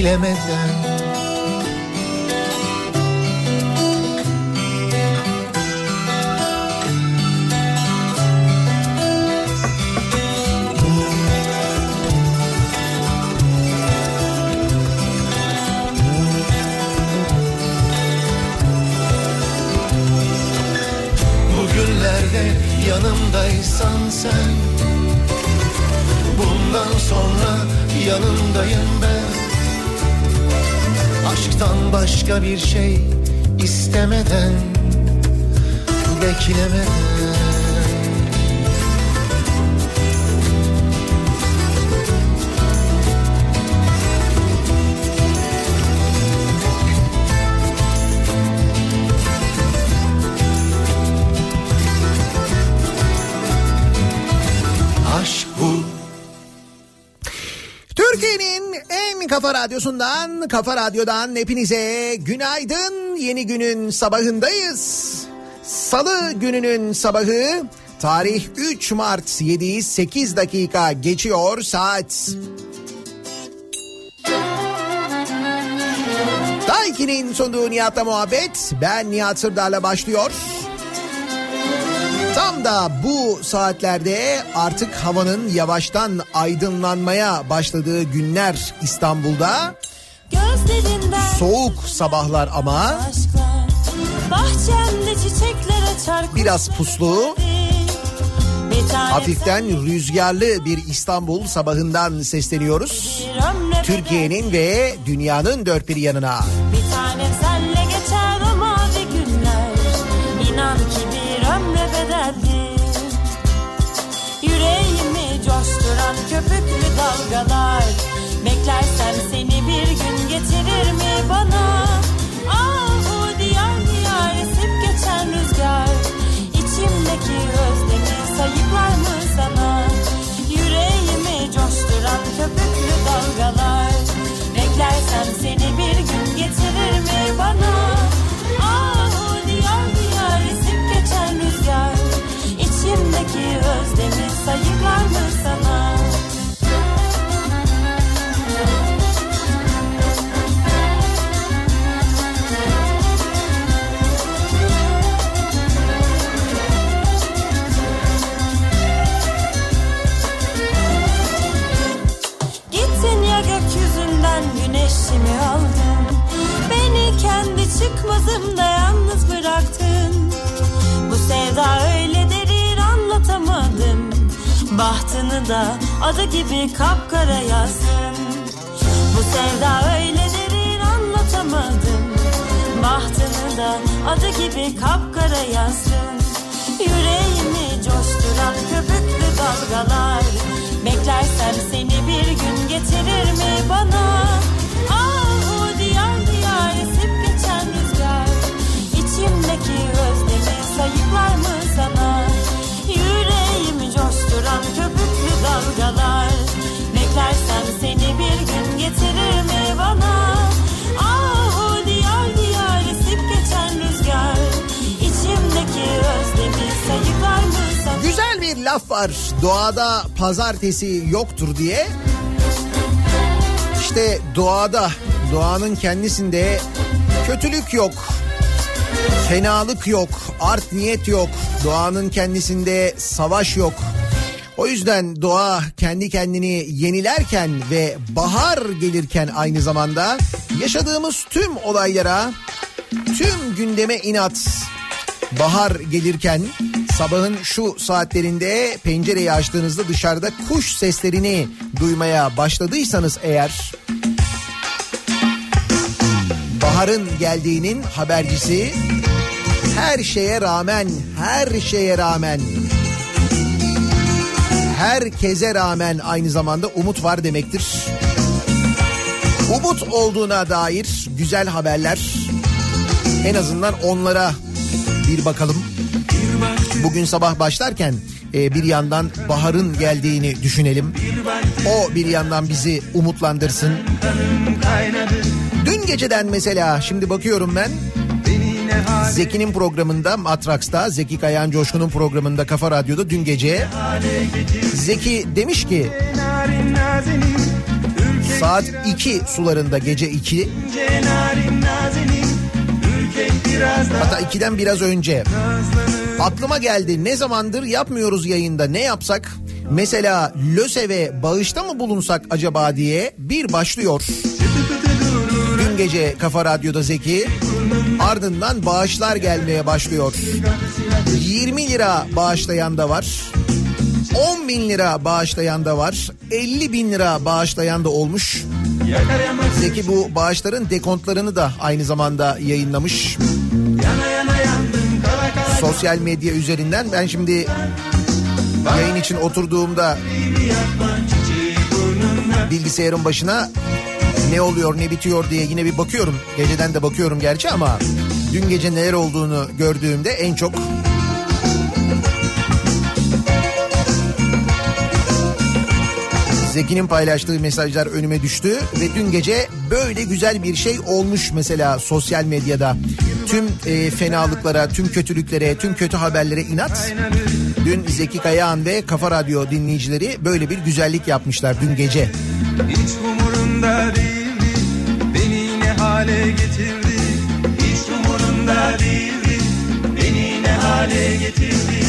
Beklemeden Bugünlerde yanımdaysan sen Bundan sonra yanındayım ben Aşktan başka bir şey istemeden Beklemeden kafa radyosundan, kafa radyodan hepinize günaydın. Yeni günün sabahındayız. Salı gününün sabahı tarih 3 Mart 7-8 dakika geçiyor saat. Daiki'nin sunduğu Nihat'la muhabbet ben Nihat Sırdar'la başlıyor. Tam da bu saatlerde artık havanın yavaştan aydınlanmaya başladığı günler İstanbul'da. Soğuk sabahlar ama biraz puslu, hafiften rüzgarlı bir İstanbul sabahından sesleniyoruz. Türkiye'nin ve dünyanın dört bir yanına. Bir dalgalar Beklersem seni bir gün getirir mi bana? Ahu diyar diyar esip geçen rüzgar. İçimdeki özlemi sayıklar mı sana? Yüreğimi coşturan köpüklü dalgalar. Beklersem seni bir gün getirir mi bana? Ahu diyar diyar esip geçen rüzgar. İçimdeki özlemi sayıklar mı sana güneşimi aldın? Beni kendi çıkmazımda yalnız bıraktın. Bu sevda öyle derin anlatamadım. Bahtını da adı gibi kapkara yazsın Bu sevda öyle derin anlatamadım. Bahtını da adı gibi kapkara yazsın Yüreğimi coşturan köpüklü dalgalar. Beklersem seni bir gün getirir mi bana coşturan köpüklü dalgalar Beklersem seni bir gün getirir mi bana Ahu diyar diyar esip geçen rüzgar İçimdeki özlemi sayıklar mı sana Güzel bir laf var. Doğada pazartesi yoktur diye. İşte doğada, doğanın kendisinde kötülük yok. Fenalık yok, art niyet yok. Doğanın kendisinde savaş yok. O yüzden doğa kendi kendini yenilerken ve bahar gelirken aynı zamanda yaşadığımız tüm olaylara, tüm gündeme inat, bahar gelirken sabahın şu saatlerinde pencereyi açtığınızda dışarıda kuş seslerini duymaya başladıysanız eğer baharın geldiğinin habercisi her şeye rağmen her şeye rağmen herkese rağmen aynı zamanda umut var demektir. Umut olduğuna dair güzel haberler en azından onlara bir bakalım. Bugün sabah başlarken e, bir yandan baharın geldiğini düşünelim. O bir yandan bizi umutlandırsın. Dün geceden mesela şimdi bakıyorum ben Zeki'nin programında Matraks'ta Zeki Kayan Coşkun'un programında Kafa Radyo'da dün gece Zeki demiş ki saat 2 sularında gece 2 hatta 2'den biraz önce. Aklıma geldi ne zamandır yapmıyoruz yayında ne yapsak? Mesela LÖSEV'e bağışta mı bulunsak acaba diye bir başlıyor. Gece Kafa Radyo'da Zeki ardından bağışlar gelmeye başlıyor. 20 lira bağışlayan da var. 10 bin lira bağışlayan da var. 50 bin lira bağışlayan da olmuş. Zeki bu bağışların dekontlarını da aynı zamanda yayınlamış. Sosyal medya üzerinden ben şimdi yayın için oturduğumda bilgisayarın başına ne oluyor ne bitiyor diye yine bir bakıyorum. Geceden de bakıyorum gerçi ama dün gece neler olduğunu gördüğümde en çok Zeki'nin paylaştığı mesajlar önüme düştü ve dün gece böyle güzel bir şey olmuş mesela sosyal medyada. Tüm e, fenalıklara, tüm kötülüklere, tüm kötü haberlere inat. Dün Zeki Kayağan ve Kafa Radyo dinleyicileri böyle bir güzellik yapmışlar dün gece. Hiç Beni ne hale getirdi. Hiç umurunda değildi. Beni ne hale getirdi?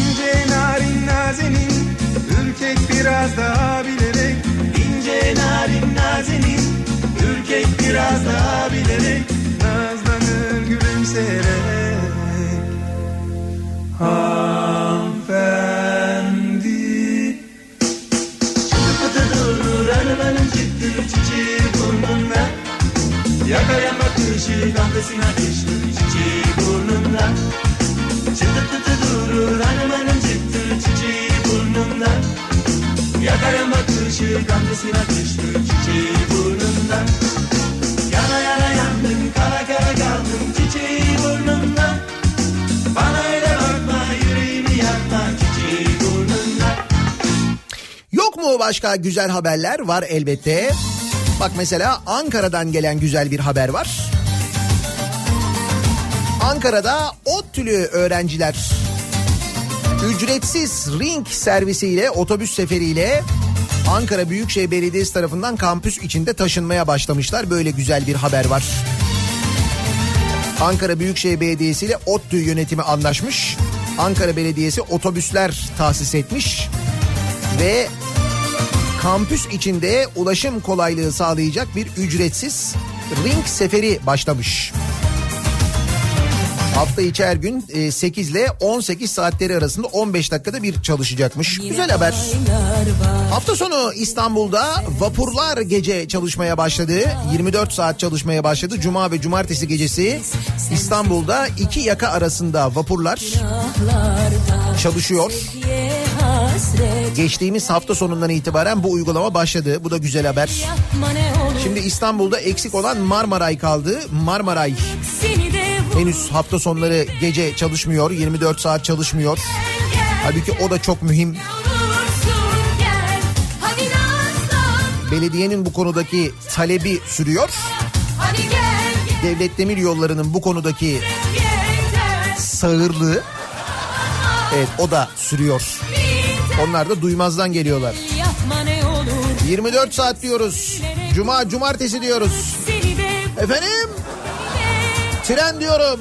İnce narin nazenin Ürkek biraz daha bilerek. İnce narin nazenin Ürkek biraz daha bilerek. Nazlanır gülümseyerek. Hanımefendi Yakayan bakışı kafesine düştü çiçeği burnunda. Çıtı pıtı durur arabanın çıktı çiçeği burnunda. Yakayan bakışı kafesine düştü çiçeği burnunda. Yana yana yandım kara kara kaldım çiçeği burnunda. Bana öyle bakma yüreğimi yakma çiçeği burnunda. Yok mu başka güzel haberler? Var elbette. Bak mesela Ankara'dan gelen güzel bir haber var. Ankara'da ODTÜ'lü öğrenciler ücretsiz ring servisiyle otobüs seferiyle Ankara Büyükşehir Belediyesi tarafından kampüs içinde taşınmaya başlamışlar. Böyle güzel bir haber var. Ankara Büyükşehir Belediyesi ile ODTÜ yönetimi anlaşmış. Ankara Belediyesi otobüsler tahsis etmiş ve kampüs içinde ulaşım kolaylığı sağlayacak bir ücretsiz ring seferi başlamış. Hafta içi her gün e, 8 ile 18 saatleri arasında 15 dakikada bir çalışacakmış. Güzel haber. Hafta sonu İstanbul'da vapurlar gece çalışmaya başladı. 24 saat çalışmaya başladı. Cuma ve cumartesi gecesi İstanbul'da iki yaka arasında vapurlar çalışıyor. Geçtiğimiz hafta sonundan itibaren bu uygulama başladı. Bu da güzel haber. Şimdi İstanbul'da eksik olan Marmaray kaldı. Marmaray henüz hafta sonları gece çalışmıyor. 24 saat çalışmıyor. Halbuki o da çok mühim. Belediyenin bu konudaki talebi sürüyor. Devlet Demir Yolları'nın bu konudaki sağırlığı evet o da sürüyor. Onlar da duymazdan geliyorlar. 24 saat diyoruz. Cuma, cumartesi diyoruz. Efendim? Tren diyorum.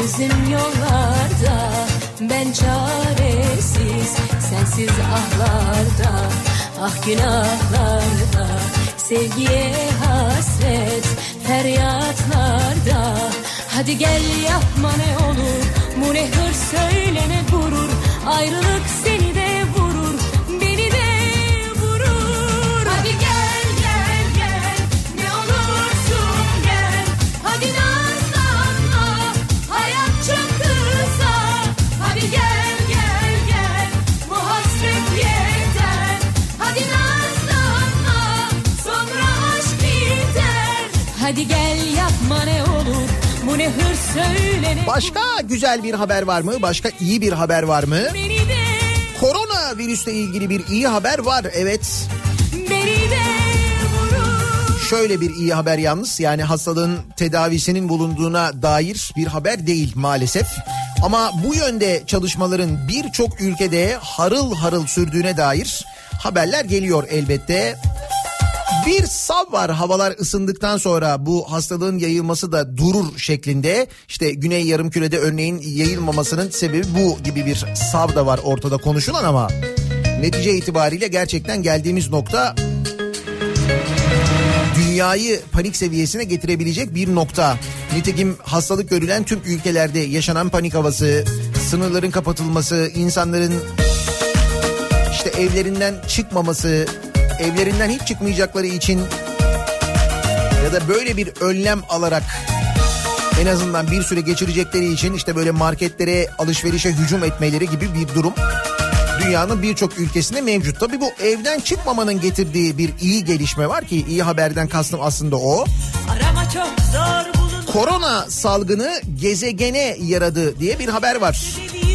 Gözüm yollarda ben çaresiz Sensiz ahlarda. Ah günahlarda Sevgiye hasret feryatlarda. Hadi gel yapma ne olur bu ne hır söyle ne gurur. Ayrılık seni de Başka güzel bir haber var mı? Başka iyi bir haber var mı? Korona virüsle ilgili bir iyi haber var. Evet. Şöyle bir iyi haber yalnız yani hastalığın tedavisinin bulunduğuna dair bir haber değil maalesef. Ama bu yönde çalışmaların birçok ülkede harıl harıl sürdüğüne dair haberler geliyor elbette. Bir sav var havalar ısındıktan sonra bu hastalığın yayılması da durur şeklinde. İşte Güney Yarımküre'de örneğin yayılmamasının sebebi bu gibi bir sav da var ortada konuşulan ama netice itibariyle gerçekten geldiğimiz nokta dünyayı panik seviyesine getirebilecek bir nokta. Nitekim hastalık görülen tüm ülkelerde yaşanan panik havası, sınırların kapatılması, insanların işte evlerinden çıkmaması, evlerinden hiç çıkmayacakları için ya da böyle bir önlem alarak en azından bir süre geçirecekleri için işte böyle marketlere alışverişe hücum etmeleri gibi bir durum dünyanın birçok ülkesinde mevcut. Tabii bu evden çıkmamanın getirdiği bir iyi gelişme var ki iyi haberden kastım aslında o. Arama çok zor bulun Korona salgını gezegene yaradı diye bir haber var. yüreğim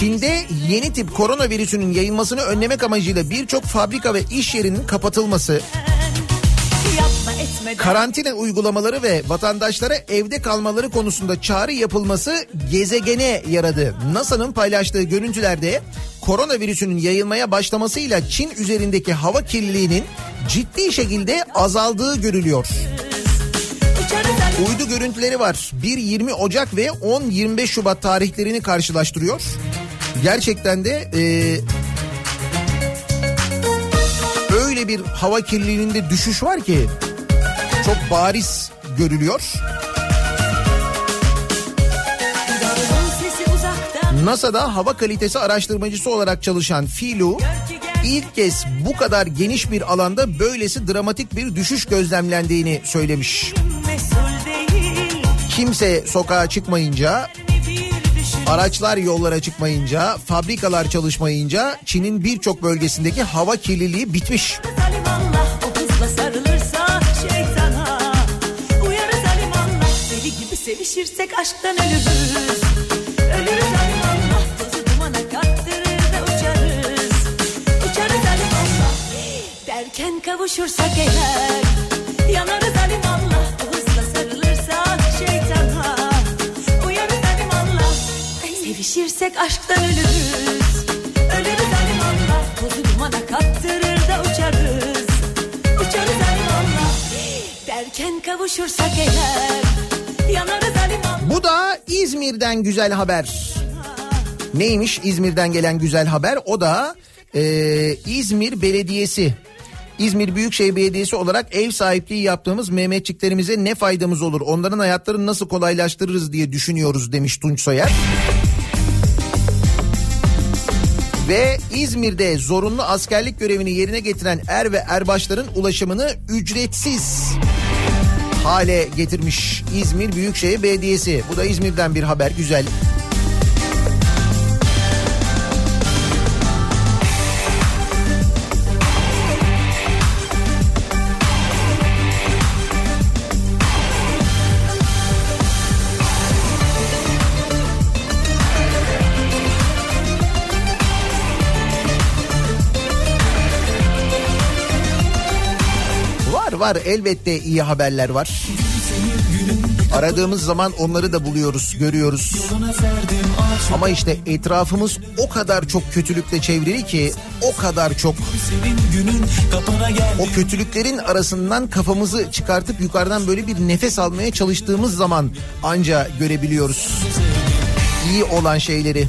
Çin'de yeni tip koronavirüsünün yayılmasını önlemek amacıyla birçok fabrika ve iş yerinin kapatılması, karantina uygulamaları ve vatandaşlara evde kalmaları konusunda çağrı yapılması gezegene yaradı. NASA'nın paylaştığı görüntülerde koronavirüsünün yayılmaya başlamasıyla Çin üzerindeki hava kirliliğinin ciddi şekilde azaldığı görülüyor. Uydu görüntüleri var. 1-20 Ocak ve 10-25 Şubat tarihlerini karşılaştırıyor. Gerçekten de e, öyle bir hava kirliliğinde düşüş var ki çok bariz görülüyor. NASA'da hava kalitesi araştırmacısı olarak çalışan Filu ilk kez bu kadar geniş bir alanda böylesi dramatik bir düşüş gözlemlendiğini söylemiş. Kimse sokağa çıkmayınca Araçlar yollara çıkmayınca, fabrikalar çalışmayınca Çin'in birçok bölgesindeki hava kirliliği bitmiş. Sevişirsek aşktan ölürüz. Kavuşursak eğer Yanarız alim Allah Sevişirsek aşktan ölürüz Ölürüz alim Allah Tozu dumana kaptırır da uçarız Uçarız alim Allah Derken kavuşursak eğer Yanarız alim Allah Bu da İzmir'den güzel haber. Neymiş İzmir'den gelen güzel haber? O da e, İzmir Belediyesi. İzmir Büyükşehir Belediyesi olarak ev sahipliği yaptığımız Mehmetçiklerimize ne faydamız olur? Onların hayatlarını nasıl kolaylaştırırız diye düşünüyoruz demiş Tunç Soyer. Ve İzmir'de zorunlu askerlik görevini yerine getiren er ve erbaşların ulaşımını ücretsiz hale getirmiş İzmir Büyükşehir Belediyesi. Bu da İzmir'den bir haber güzel. Var elbette iyi haberler var. Aradığımız zaman onları da buluyoruz, görüyoruz. Ama işte etrafımız o kadar çok kötülükle çevrili ki o kadar çok o kötülüklerin arasından kafamızı çıkartıp yukarıdan böyle bir nefes almaya çalıştığımız zaman anca görebiliyoruz. İyi olan şeyleri.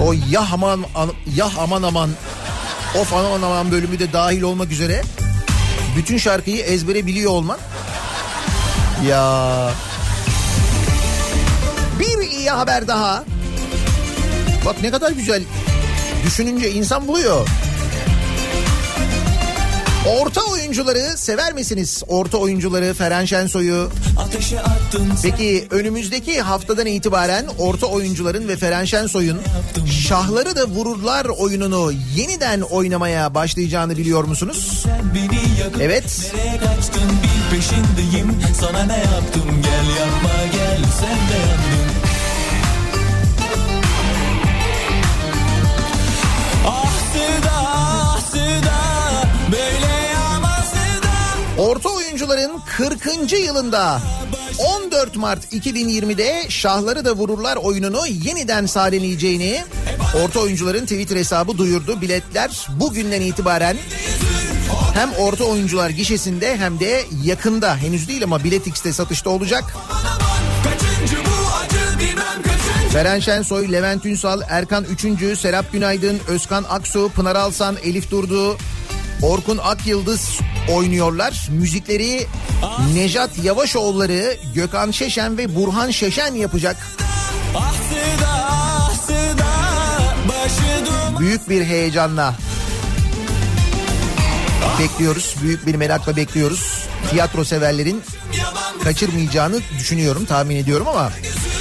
O yah aman an- yah aman aman of aman aman bölümü de dahil olmak üzere bütün şarkıyı ezbere biliyor olman. Ya bir iyi haber daha. Bak ne kadar güzel düşününce insan buluyor. Orta oyuncuları sever misiniz? Orta oyuncuları Feren Şensoy'u, Peki önümüzdeki haftadan itibaren orta oyuncuların ve Feren Şensoy'un Şahları da Vururlar oyununu yeniden oynamaya başlayacağını biliyor musunuz? yakıp Evet. Nereye kaçtın? Bir peşindeyim. Sana ne yaptım? Gel yapma gel. Sen de yandın Orta oyuncuların 40. yılında 14 Mart 2020'de Şahları da Vururlar oyununu yeniden sahneleyeceğini Orta oyuncuların Twitter hesabı duyurdu. Biletler bugünden itibaren hem orta oyuncular gişesinde hem de yakında henüz değil ama Bilet X'te satışta olacak. Feren Şensoy, Levent Ünsal, Erkan Üçüncü, Serap Günaydın, Özkan Aksu, Pınar Alsan, Elif Durdu, Orkun Akyıldız oynuyorlar. Müzikleri Nejat Yavaşoğulları, Gökhan Şeşen ve Burhan Şeşen yapacak. Ah ah Büyük bir heyecanla bekliyoruz. Büyük bir merakla bekliyoruz. Tiyatro severlerin kaçırmayacağını düşünüyorum, tahmin ediyorum ama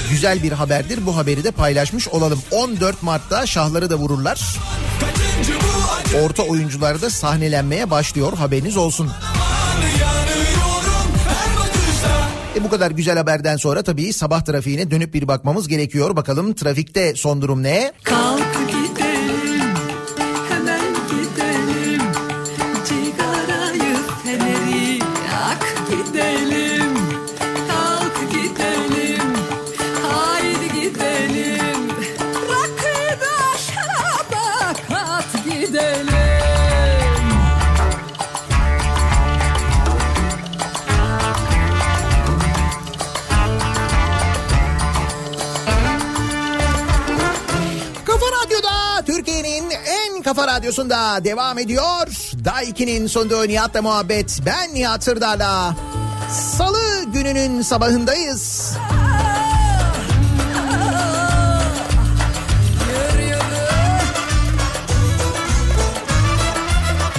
güzel bir haberdir. Bu haberi de paylaşmış olalım. 14 Mart'ta şahları da vururlar. Orta oyuncular da sahnelenmeye başlıyor. Haberiniz olsun. E bu kadar güzel haberden sonra tabii sabah trafiğine dönüp bir bakmamız gerekiyor. Bakalım trafikte son durum ne? Kalk Radyosu'nda devam ediyor. Daiki'nin sonunda Nihat'la muhabbet. Ben Nihat Hırdar'la. Salı gününün sabahındayız.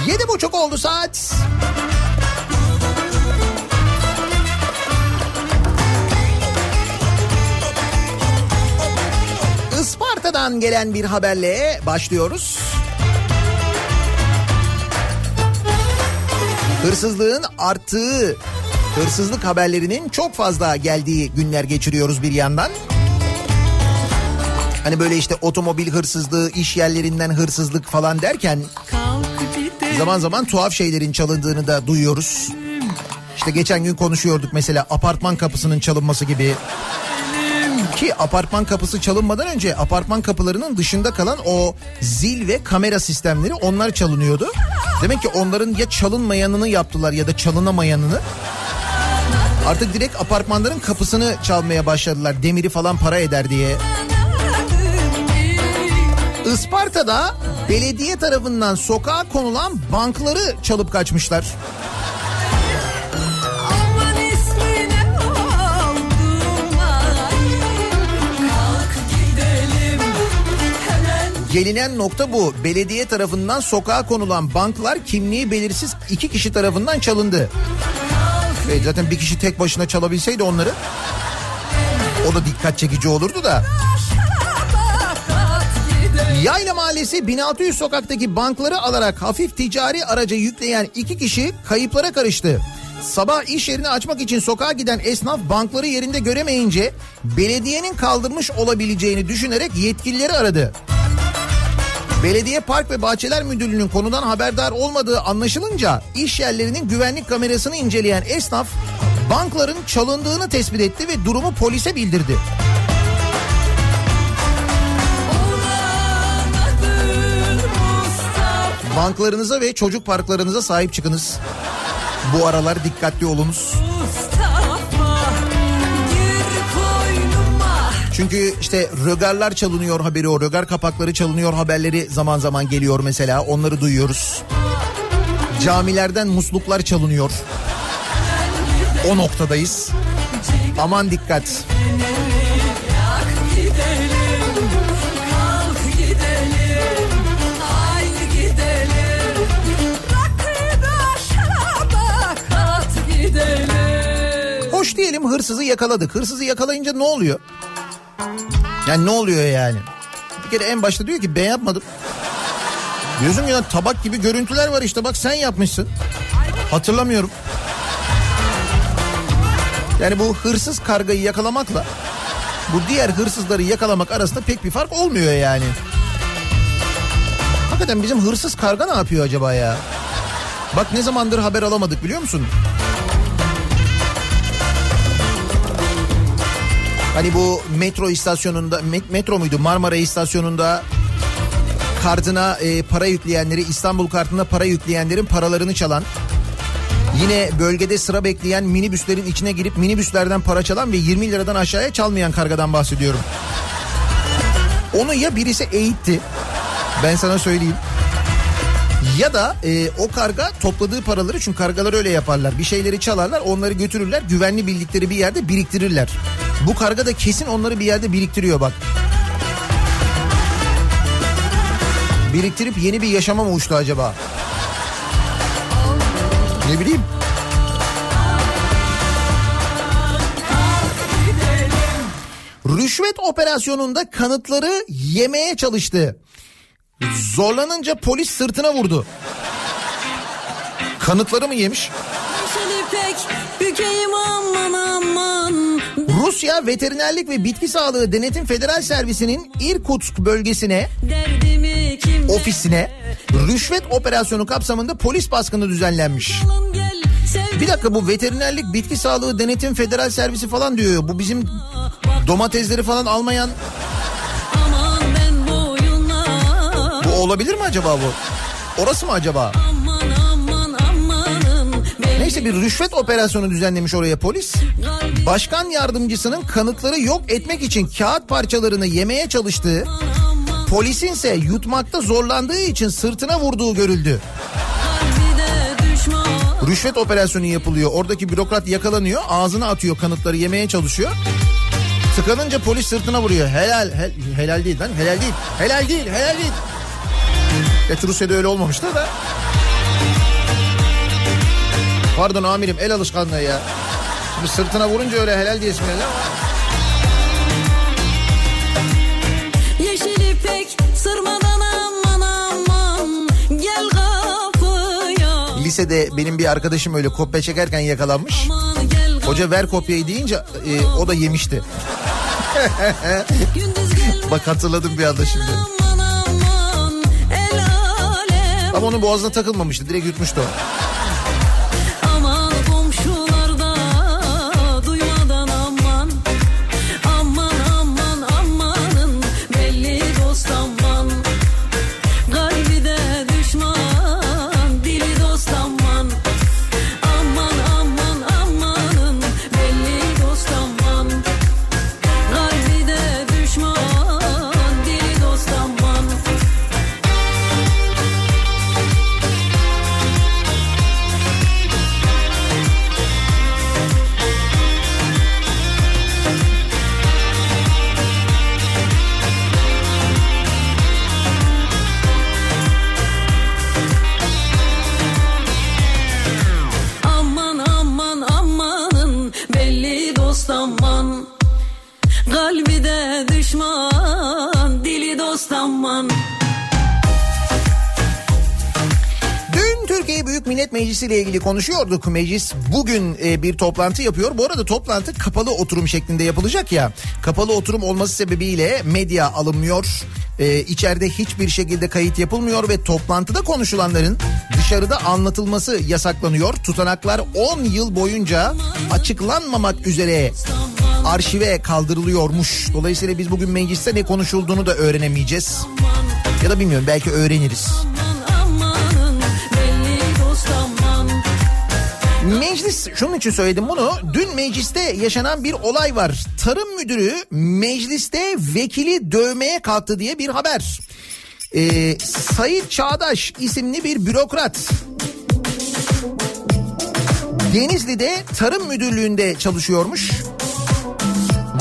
Yedi buçuk oldu saat. Isparta'dan gelen bir haberle başlıyoruz. Hırsızlığın arttığı, hırsızlık haberlerinin çok fazla geldiği günler geçiriyoruz bir yandan. Hani böyle işte otomobil hırsızlığı, iş yerlerinden hırsızlık falan derken zaman zaman tuhaf şeylerin çalındığını da duyuyoruz. İşte geçen gün konuşuyorduk mesela apartman kapısının çalınması gibi. Ki apartman kapısı çalınmadan önce apartman kapılarının dışında kalan o zil ve kamera sistemleri onlar çalınıyordu. Demek ki onların ya çalınmayanını yaptılar ya da çalınamayanını. Artık direkt apartmanların kapısını çalmaya başladılar demiri falan para eder diye. Isparta'da belediye tarafından sokağa konulan bankları çalıp kaçmışlar. Gelinen nokta bu. Belediye tarafından sokağa konulan banklar kimliği belirsiz iki kişi tarafından çalındı. Ve zaten bir kişi tek başına çalabilseydi onları o da dikkat çekici olurdu da. Yayla Mahallesi 1600 sokaktaki bankları alarak hafif ticari araca yükleyen iki kişi kayıplara karıştı. Sabah iş yerini açmak için sokağa giden esnaf bankları yerinde göremeyince belediyenin kaldırmış olabileceğini düşünerek yetkilileri aradı. Belediye Park ve Bahçeler Müdürlüğü'nün konudan haberdar olmadığı anlaşılınca iş yerlerinin güvenlik kamerasını inceleyen esnaf bankların çalındığını tespit etti ve durumu polise bildirdi. Banklarınıza ve çocuk parklarınıza sahip çıkınız. Bu aralar dikkatli olunuz. Mustafa Çünkü işte rögarlar çalınıyor haberi o. Rögar kapakları çalınıyor haberleri zaman zaman geliyor mesela. Onları duyuyoruz. Camilerden musluklar çalınıyor. O noktadayız. Aman dikkat. Hoş diyelim hırsızı yakaladık. Hırsızı yakalayınca ne oluyor? Yani ne oluyor yani? Bir kere en başta diyor ki ben yapmadım. Diyorsun ya tabak gibi görüntüler var işte bak sen yapmışsın. Hatırlamıyorum. Yani bu hırsız kargayı yakalamakla bu diğer hırsızları yakalamak arasında pek bir fark olmuyor yani. Hakikaten bizim hırsız karga ne yapıyor acaba ya? Bak ne zamandır haber alamadık biliyor musun? Hani bu metro istasyonunda met- metro muydu Marmara istasyonunda kartına e, para yükleyenleri İstanbul kartına para yükleyenlerin paralarını çalan yine bölgede sıra bekleyen minibüslerin içine girip minibüslerden para çalan ve 20 liradan aşağıya çalmayan kargadan bahsediyorum. Onu ya birisi eğitti ben sana söyleyeyim. Ya da e, o karga topladığı paraları çünkü kargalar öyle yaparlar. Bir şeyleri çalarlar onları götürürler güvenli bildikleri bir yerde biriktirirler. Bu karga da kesin onları bir yerde biriktiriyor bak. Biriktirip yeni bir yaşama mı uçtu acaba? Ne bileyim. Rüşvet operasyonunda kanıtları yemeye çalıştı. Zorlanınca polis sırtına vurdu. Kanıtları mı yemiş? Neşeli pek bükeyim aman. Rusya Veterinerlik ve Bitki Sağlığı Denetim Federal Servisi'nin İrkutsk bölgesine ofisine rüşvet operasyonu kapsamında polis baskını düzenlenmiş. Bir dakika bu veterinerlik bitki sağlığı denetim federal servisi falan diyor. Bu bizim domatesleri falan almayan bu olabilir mi acaba bu? Orası mı acaba? Aman Neyse bir rüşvet operasyonu düzenlemiş oraya polis. Başkan yardımcısının kanıtları yok etmek için kağıt parçalarını yemeye çalıştığı, polisinse yutmakta zorlandığı için sırtına vurduğu görüldü. Rüşvet operasyonu yapılıyor. Oradaki bürokrat yakalanıyor. Ağzına atıyor kanıtları yemeye çalışıyor. Tıkanınca polis sırtına vuruyor. Helal, hel- helal değil lan. Helal değil. Helal değil, helal değil. Gerçi Rusya'da öyle olmamıştı da. Pardon amirim el alışkanlığı ya. Şimdi sırtına vurunca öyle helal diyesin helal ama. Lisede benim bir arkadaşım öyle kopya çekerken yakalanmış. Hoca ver kopyayı deyince e, o da yemişti. Bak hatırladım bir anda şimdi. Ama onun boğazına takılmamıştı direkt yutmuştu o. ile ilgili konuşuyorduk. Meclis bugün e, bir toplantı yapıyor. Bu arada toplantı kapalı oturum şeklinde yapılacak ya. Kapalı oturum olması sebebiyle medya alınmıyor. E, içeride hiçbir şekilde kayıt yapılmıyor ve toplantıda konuşulanların dışarıda anlatılması yasaklanıyor. Tutanaklar 10 yıl boyunca açıklanmamak üzere arşive kaldırılıyormuş. Dolayısıyla biz bugün mecliste ne konuşulduğunu da öğrenemeyeceğiz. Ya da bilmiyorum belki öğreniriz. Meclis şunun için söyledim bunu. Dün mecliste yaşanan bir olay var. Tarım müdürü mecliste vekili dövmeye kalktı diye bir haber. Ee, Sayit Çağdaş isimli bir bürokrat. Denizli'de tarım müdürlüğünde çalışıyormuş.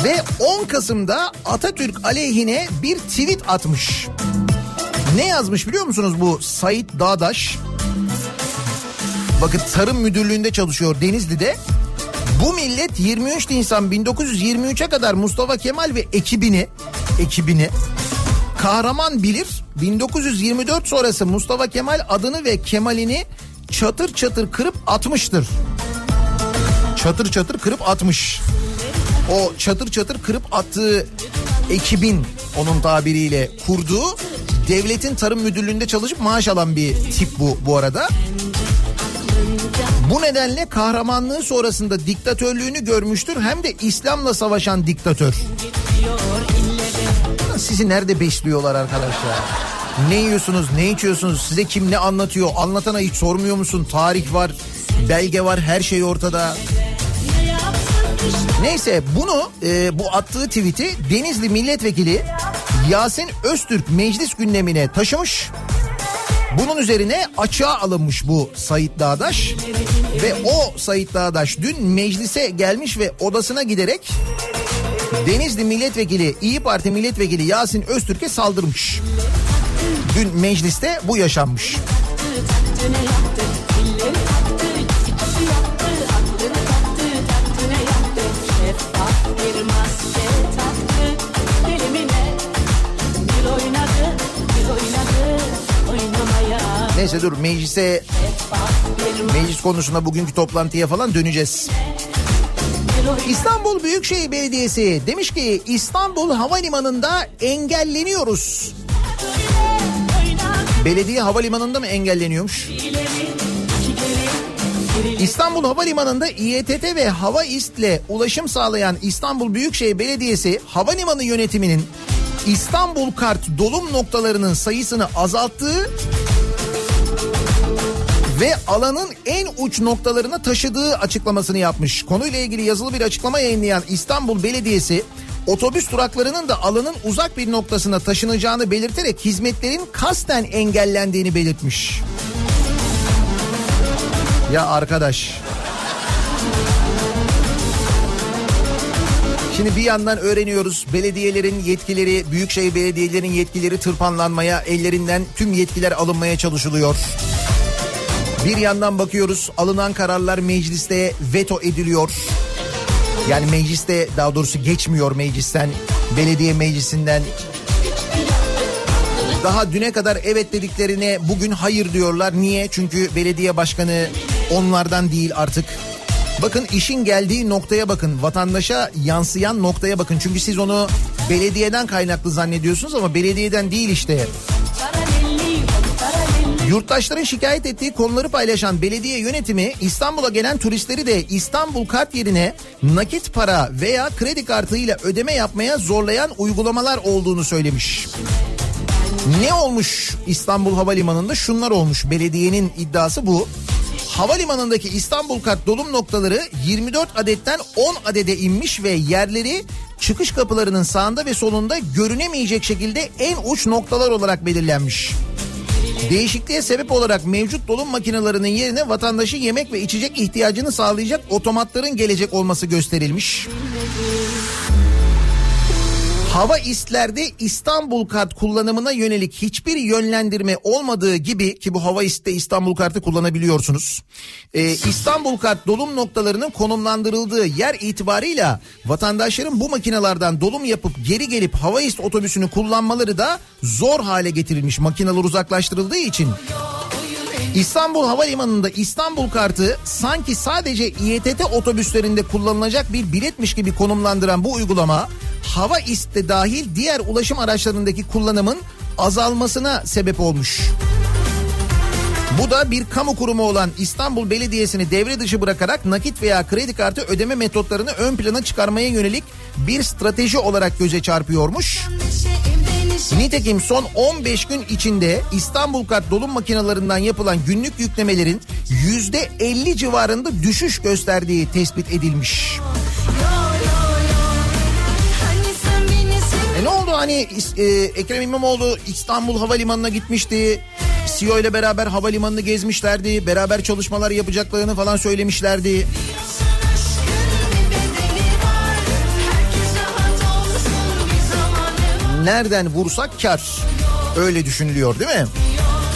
Ve 10 Kasım'da Atatürk aleyhine bir tweet atmış. Ne yazmış biliyor musunuz bu Sait Dağdaş? Bakın tarım müdürlüğünde çalışıyor Denizli'de. Bu millet 23 Nisan 1923'e kadar Mustafa Kemal ve ekibini ekibini kahraman bilir. 1924 sonrası Mustafa Kemal adını ve Kemal'ini çatır çatır kırıp atmıştır. Çatır çatır kırıp atmış. O çatır çatır kırıp attığı ekibin onun tabiriyle kurduğu devletin tarım müdürlüğünde çalışıp maaş alan bir tip bu bu arada. Bu nedenle kahramanlığı sonrasında diktatörlüğünü görmüştür hem de İslam'la savaşan diktatör. Sizi nerede besliyorlar arkadaşlar? Ne yiyorsunuz, ne içiyorsunuz, size kim ne anlatıyor? Anlatana hiç sormuyor musun? Tarih var, belge var, her şey ortada. Neyse bunu e, bu attığı tweet'i Denizli milletvekili Yasin Öztürk meclis gündemine taşımış. Bunun üzerine açığa alınmış bu Sayit Dağdaş ve o Sayit Dağdaş dün meclise gelmiş ve odasına giderek Denizli milletvekili İyi Parti milletvekili Yasin Öztürk'e saldırmış. Dün mecliste bu yaşanmış. Neyse dur meclise meclis konusunda bugünkü toplantıya falan döneceğiz. İstanbul Büyükşehir Belediyesi demiş ki İstanbul Havalimanı'nda engelleniyoruz. Belediye havalimanında mı engelleniyormuş? İstanbul Havalimanı'nda İETT ve Hava İst'le ulaşım sağlayan İstanbul Büyükşehir Belediyesi havalimanı yönetiminin İstanbul Kart dolum noktalarının sayısını azalttığı ve alanın en uç noktalarına taşıdığı açıklamasını yapmış. Konuyla ilgili yazılı bir açıklama yayınlayan İstanbul Belediyesi otobüs duraklarının da alanın uzak bir noktasına taşınacağını belirterek hizmetlerin kasten engellendiğini belirtmiş. Ya arkadaş. Şimdi bir yandan öğreniyoruz belediyelerin yetkileri, büyükşehir belediyelerin yetkileri tırpanlanmaya, ellerinden tüm yetkiler alınmaya çalışılıyor. Bir yandan bakıyoruz alınan kararlar mecliste veto ediliyor. Yani mecliste daha doğrusu geçmiyor meclisten, belediye meclisinden. Daha düne kadar evet dediklerine bugün hayır diyorlar. Niye? Çünkü belediye başkanı onlardan değil artık. Bakın işin geldiği noktaya bakın. Vatandaşa yansıyan noktaya bakın. Çünkü siz onu belediyeden kaynaklı zannediyorsunuz ama belediyeden değil işte. Yurttaşların şikayet ettiği konuları paylaşan belediye yönetimi İstanbul'a gelen turistleri de İstanbul kart yerine nakit para veya kredi kartıyla ödeme yapmaya zorlayan uygulamalar olduğunu söylemiş. Ne olmuş İstanbul Havalimanı'nda? Şunlar olmuş. Belediyenin iddiası bu. Havalimanındaki İstanbul kart dolum noktaları 24 adetten 10 adede inmiş ve yerleri çıkış kapılarının sağında ve solunda görünemeyecek şekilde en uç noktalar olarak belirlenmiş. Değişikliğe sebep olarak mevcut dolum makinelerinin yerine vatandaşın yemek ve içecek ihtiyacını sağlayacak otomatların gelecek olması gösterilmiş. Hava istlerde İstanbul kart kullanımına yönelik hiçbir yönlendirme olmadığı gibi ki bu hava istte İstanbul kartı kullanabiliyorsunuz. Ee, İstanbul kart dolum noktalarının konumlandırıldığı yer itibarıyla vatandaşların bu makinelerden dolum yapıp geri gelip hava ist otobüsünü kullanmaları da zor hale getirilmiş makineler uzaklaştırıldığı için. İstanbul Havalimanı'nda İstanbul kartı sanki sadece İETT otobüslerinde kullanılacak bir biletmiş gibi konumlandıran bu uygulama hava iste dahil diğer ulaşım araçlarındaki kullanımın azalmasına sebep olmuş. Bu da bir kamu kurumu olan İstanbul Belediyesi'ni devre dışı bırakarak nakit veya kredi kartı ödeme metotlarını ön plana çıkarmaya yönelik bir strateji olarak göze çarpıyormuş. Nitekim son 15 gün içinde İstanbul kart dolum makinalarından yapılan günlük yüklemelerin %50 civarında düşüş gösterdiği tespit edilmiş. E ne oldu hani e, Ekrem İmamoğlu İstanbul Havalimanı'na gitmişti. CEO ile beraber havalimanını gezmişlerdi. Beraber çalışmalar yapacaklarını falan söylemişlerdi. Nereden vursak kar. Öyle düşünülüyor değil mi?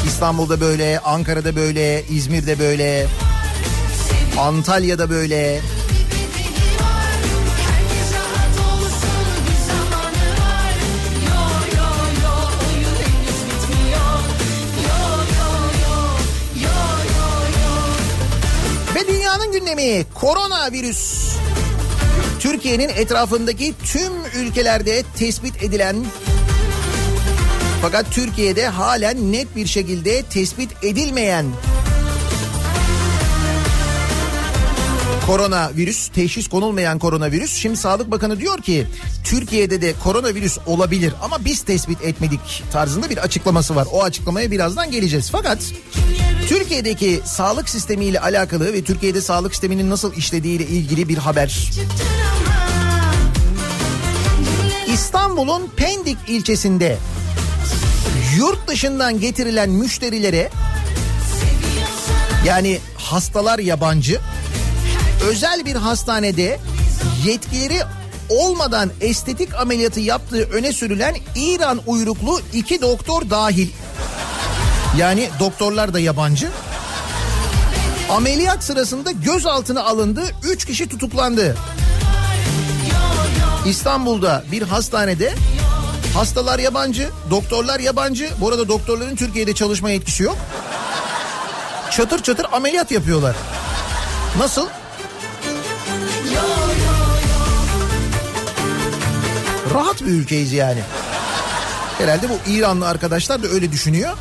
İstanbul'da böyle, Ankara'da böyle, İzmir'de böyle, Antalya'da böyle. Ve dünyanın gündemi koronavirüs. Türkiye'nin etrafındaki tüm ülkelerde tespit edilen fakat Türkiye'de halen net bir şekilde tespit edilmeyen koronavirüs, teşhis konulmayan koronavirüs. Şimdi Sağlık Bakanı diyor ki Türkiye'de de koronavirüs olabilir ama biz tespit etmedik tarzında bir açıklaması var. O açıklamaya birazdan geleceğiz. Fakat Türkiye'deki sağlık sistemiyle alakalı ve Türkiye'de sağlık sisteminin nasıl işlediğiyle ilgili bir haber. İstanbul'un Pendik ilçesinde yurt dışından getirilen müşterilere yani hastalar yabancı özel bir hastanede yetkileri olmadan estetik ameliyatı yaptığı öne sürülen İran uyruklu iki doktor dahil. Yani doktorlar da yabancı. Ameliyat sırasında gözaltına alındı. Üç kişi tutuklandı. İstanbul'da bir hastanede hastalar yabancı, doktorlar yabancı. Bu arada doktorların Türkiye'de çalışma yetkisi yok. Çatır çatır ameliyat yapıyorlar. Nasıl? Rahat bir ülkeyiz yani. Herhalde bu İranlı arkadaşlar da öyle düşünüyor.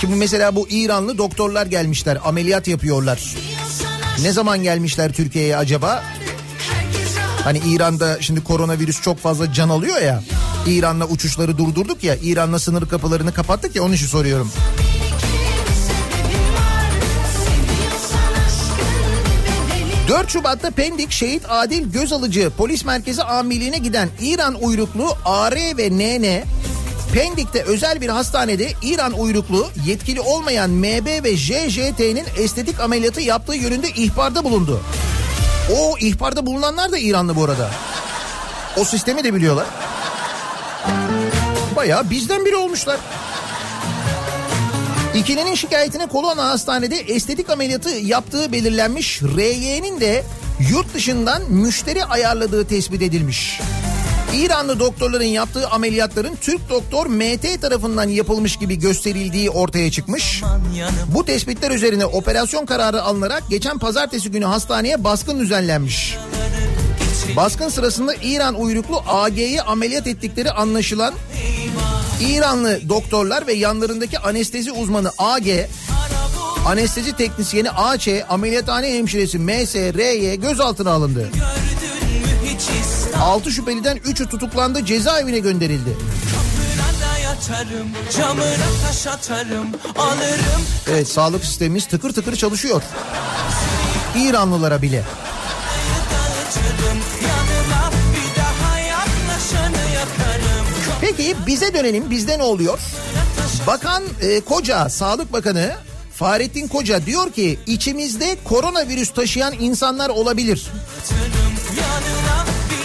Ki bu mesela bu İranlı doktorlar gelmişler, ameliyat yapıyorlar. Ne zaman gelmişler Türkiye'ye acaba? Hani İran'da şimdi koronavirüs çok fazla can alıyor ya. İran'la uçuşları durdurduk ya. İran'la sınır kapılarını kapattık ya onun için soruyorum. 4 Şubat'ta Pendik Şehit Adil Gözalıcı Polis Merkezi Amirliğine giden İran uyruklu AR ve NN Pendik'te özel bir hastanede İran uyruklu yetkili olmayan MB ve JJT'nin estetik ameliyatı yaptığı yönünde ihbarda bulundu. O ihbarda bulunanlar da İranlı bu arada. O sistemi de biliyorlar. Bayağı bizden biri olmuşlar. İkilinin şikayetine Kolona Hastanede estetik ameliyatı yaptığı belirlenmiş. RY'nin de yurt dışından müşteri ayarladığı tespit edilmiş. İranlı doktorların yaptığı ameliyatların Türk doktor MT tarafından yapılmış gibi gösterildiği ortaya çıkmış. Bu tespitler üzerine operasyon kararı alınarak geçen pazartesi günü hastaneye baskın düzenlenmiş. Baskın sırasında İran uyruklu AG'yi ameliyat ettikleri anlaşılan İranlı doktorlar ve yanlarındaki anestezi uzmanı AG, anestezi teknisyeni AÇ, ameliyathane hemşiresi MS, RY gözaltına alındı. 6 şüpheliden 3'ü tutuklandı cezaevine gönderildi. Atarım, Evet sağlık sistemimiz tıkır tıkır çalışıyor. İranlılara bile. dağıtırım, Peki bize dönelim bizde ne oluyor? Bakan e, Koca, Sağlık Bakanı Fahrettin Koca diyor ki içimizde koronavirüs taşıyan insanlar olabilir.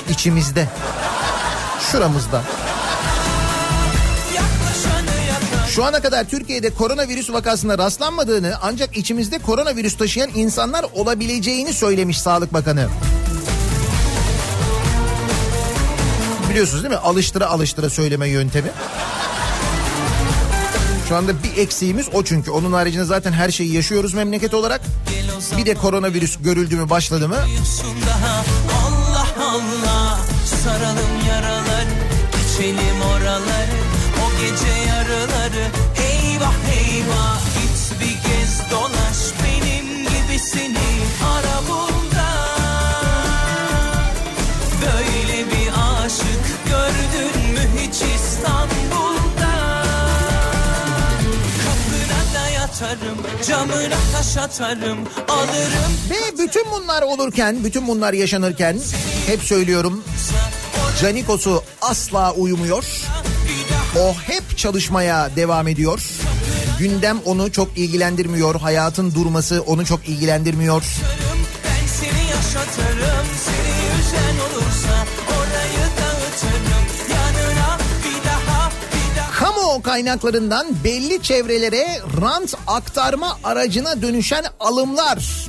İçimizde. Şuramızda. Şu ana kadar Türkiye'de koronavirüs vakasına rastlanmadığını ancak içimizde koronavirüs taşıyan insanlar olabileceğini söylemiş Sağlık Bakanı. Biliyorsunuz değil mi? Alıştıra alıştıra söyleme yöntemi. Şu anda bir eksiğimiz o çünkü. Onun haricinde zaten her şeyi yaşıyoruz memleket olarak. Bir de koronavirüs görüldü mü başladı mı? Allah Allah Saralım yaraları içelim oraları O gece yarıları Eyvah eyvah Git bir kez dolaş benim gibisini ara bunda da yatarım camına taş atarım Alırım Ve bütün bunlar olurken, bütün bunlar yaşanırken hep söylüyorum Canikos'u asla uyumuyor. O hep çalışmaya devam ediyor. Gündem onu çok ilgilendirmiyor. Hayatın durması onu çok ilgilendirmiyor. Kaynaklarından belli çevrelere rant aktarma aracına dönüşen alımlar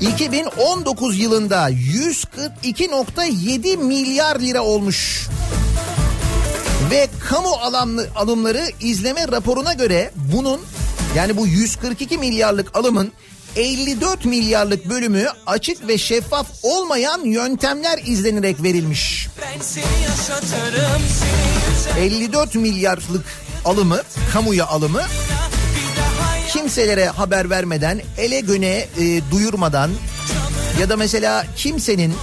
2019 yılında 142.7 milyar lira olmuş. Ve kamu alanlı alımları izleme raporuna göre bunun yani bu 142 milyarlık alımın 54 milyarlık bölümü açık ve şeffaf olmayan yöntemler izlenerek verilmiş. Ben seni yaşatırım Seni üzen 54 milyarlık alımı, kamuya alımı kimselere haber vermeden, ele göne e, duyurmadan ya da mesela kimsenin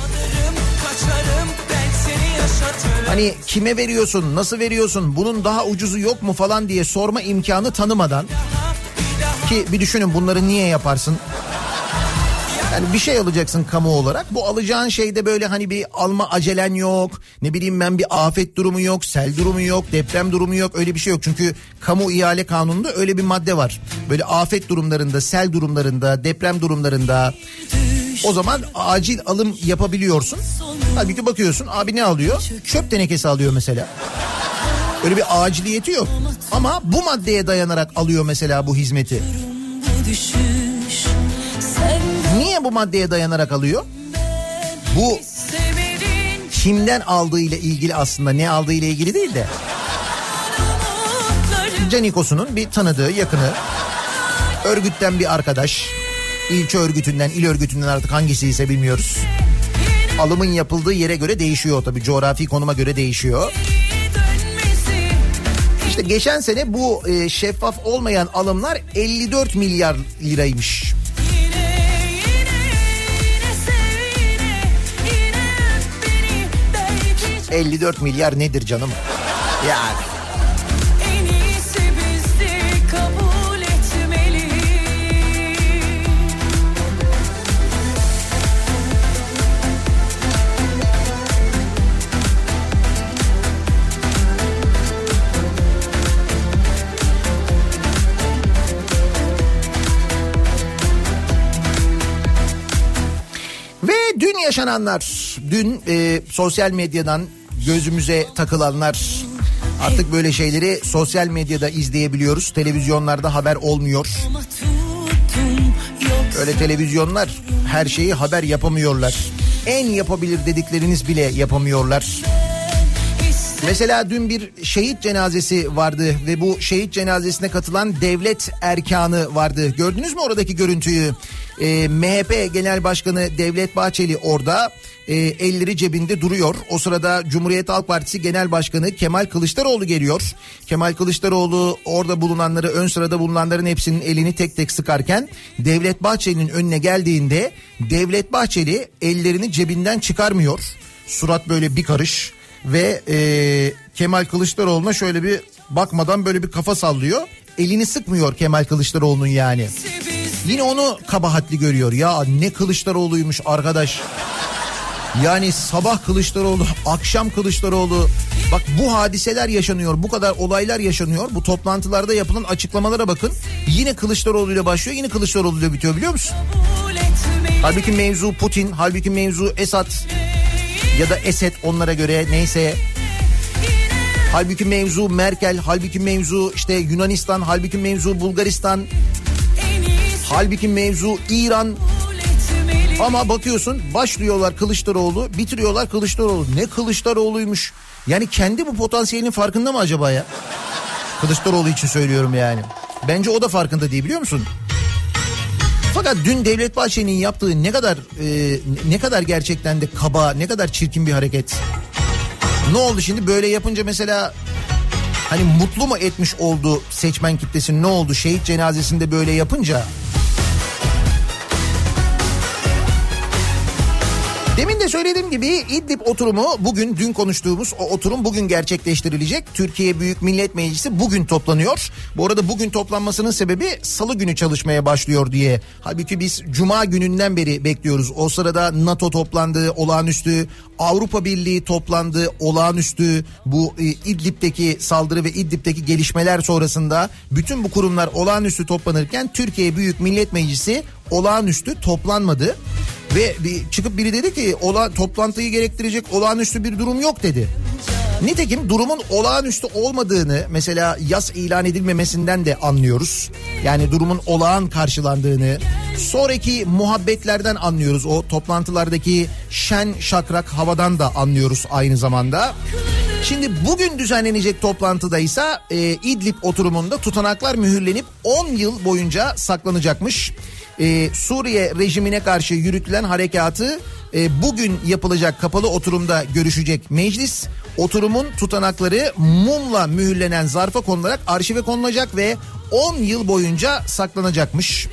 hani kime veriyorsun, nasıl veriyorsun, bunun daha ucuzu yok mu falan diye sorma imkanı tanımadan ki bir düşünün bunları niye yaparsın? Yani bir şey alacaksın kamu olarak. Bu alacağın şeyde böyle hani bir alma acelen yok. Ne bileyim ben bir afet durumu yok, sel durumu yok, deprem durumu yok. Öyle bir şey yok. Çünkü kamu ihale kanununda öyle bir madde var. Böyle afet durumlarında, sel durumlarında, deprem durumlarında o zaman acil alım yapabiliyorsun. Halbuki bakıyorsun abi ne alıyor? Çöp tenekesi alıyor mesela. Öyle bir aciliyeti yok. Ama bu maddeye dayanarak alıyor mesela bu hizmeti. Niye bu maddeye dayanarak alıyor? Bu kimden aldığı ile ilgili aslında ne aldığı ile ilgili değil de Canikos'unun bir tanıdığı yakını örgütten bir arkadaş ilçe örgütünden il örgütünden artık hangisi ise bilmiyoruz. Alımın yapıldığı yere göre değişiyor tabii coğrafi konuma göre değişiyor. İşte geçen sene bu e, şeffaf olmayan alımlar 54 milyar liraymış. Yine yine yine sev yine Yine öp beni belki 54 milyar nedir canım? Yani yaşananlar, dün e, sosyal medyadan gözümüze takılanlar artık böyle şeyleri sosyal medyada izleyebiliyoruz. Televizyonlarda haber olmuyor. Öyle televizyonlar her şeyi haber yapamıyorlar. En yapabilir dedikleriniz bile yapamıyorlar. Mesela dün bir şehit cenazesi vardı ve bu şehit cenazesine katılan devlet erkanı vardı. Gördünüz mü oradaki görüntüyü? Ee, MHP Genel Başkanı Devlet Bahçeli orada e, elleri cebinde duruyor. O sırada Cumhuriyet Halk Partisi Genel Başkanı Kemal Kılıçdaroğlu geliyor. Kemal Kılıçdaroğlu orada bulunanları ön sırada bulunanların hepsinin elini tek tek sıkarken Devlet Bahçeli'nin önüne geldiğinde Devlet Bahçeli ellerini cebinden çıkarmıyor. Surat böyle bir karış ve e, Kemal Kılıçdaroğlu'na şöyle bir bakmadan böyle bir kafa sallıyor. Elini sıkmıyor Kemal Kılıçdaroğlu'nun yani. Yine onu kabahatli görüyor. Ya ne Kılıçdaroğlu'ymuş arkadaş. Yani sabah Kılıçdaroğlu, akşam Kılıçdaroğlu. Bak bu hadiseler yaşanıyor, bu kadar olaylar yaşanıyor. Bu toplantılarda yapılan açıklamalara bakın. Yine Kılıçdaroğlu ile başlıyor, yine Kılıçdaroğlu ile bitiyor biliyor musun? Halbuki mevzu Putin, halbuki mevzu Esad ya da Esed onlara göre neyse. Halbuki mevzu Merkel, halbuki mevzu işte Yunanistan, halbuki mevzu Bulgaristan, halbuki mevzu İran. Ama bakıyorsun başlıyorlar Kılıçdaroğlu, bitiriyorlar Kılıçdaroğlu. Ne Kılıçdaroğlu'ymuş. Yani kendi bu potansiyelinin farkında mı acaba ya? Kılıçdaroğlu için söylüyorum yani. Bence o da farkında değil biliyor musun? Fakat dün Devlet Bahçeli'nin yaptığı ne kadar e, ne kadar gerçekten de kaba, ne kadar çirkin bir hareket. Ne oldu şimdi böyle yapınca mesela hani mutlu mu etmiş oldu seçmen kitlesini ne oldu şehit cenazesinde böyle yapınca? Demin de söylediğim gibi İdlib oturumu bugün dün konuştuğumuz o oturum bugün gerçekleştirilecek. Türkiye Büyük Millet Meclisi bugün toplanıyor. Bu arada bugün toplanmasının sebebi salı günü çalışmaya başlıyor diye. Halbuki biz cuma gününden beri bekliyoruz. O sırada NATO toplandı olağanüstü Avrupa Birliği toplandı olağanüstü bu e, İdlib'deki saldırı ve İdlib'deki gelişmeler sonrasında bütün bu kurumlar olağanüstü toplanırken Türkiye Büyük Millet Meclisi olağanüstü toplanmadı. Ve bir çıkıp biri dedi ki ola, toplantıyı gerektirecek olağanüstü bir durum yok dedi. Nitekim durumun olağanüstü olmadığını mesela yas ilan edilmemesinden de anlıyoruz. Yani durumun olağan karşılandığını sonraki muhabbetlerden anlıyoruz. O toplantılardaki şen şakrak havadan da anlıyoruz aynı zamanda. Şimdi bugün düzenlenecek toplantıda ise e, İdlib oturumunda tutanaklar mühürlenip 10 yıl boyunca saklanacakmış. E, Suriye rejimine karşı yürütülen harekatı e, bugün yapılacak kapalı oturumda görüşecek meclis. Oturumun tutanakları mumla mühürlenen zarfa konularak arşive konulacak ve 10 yıl boyunca saklanacakmış.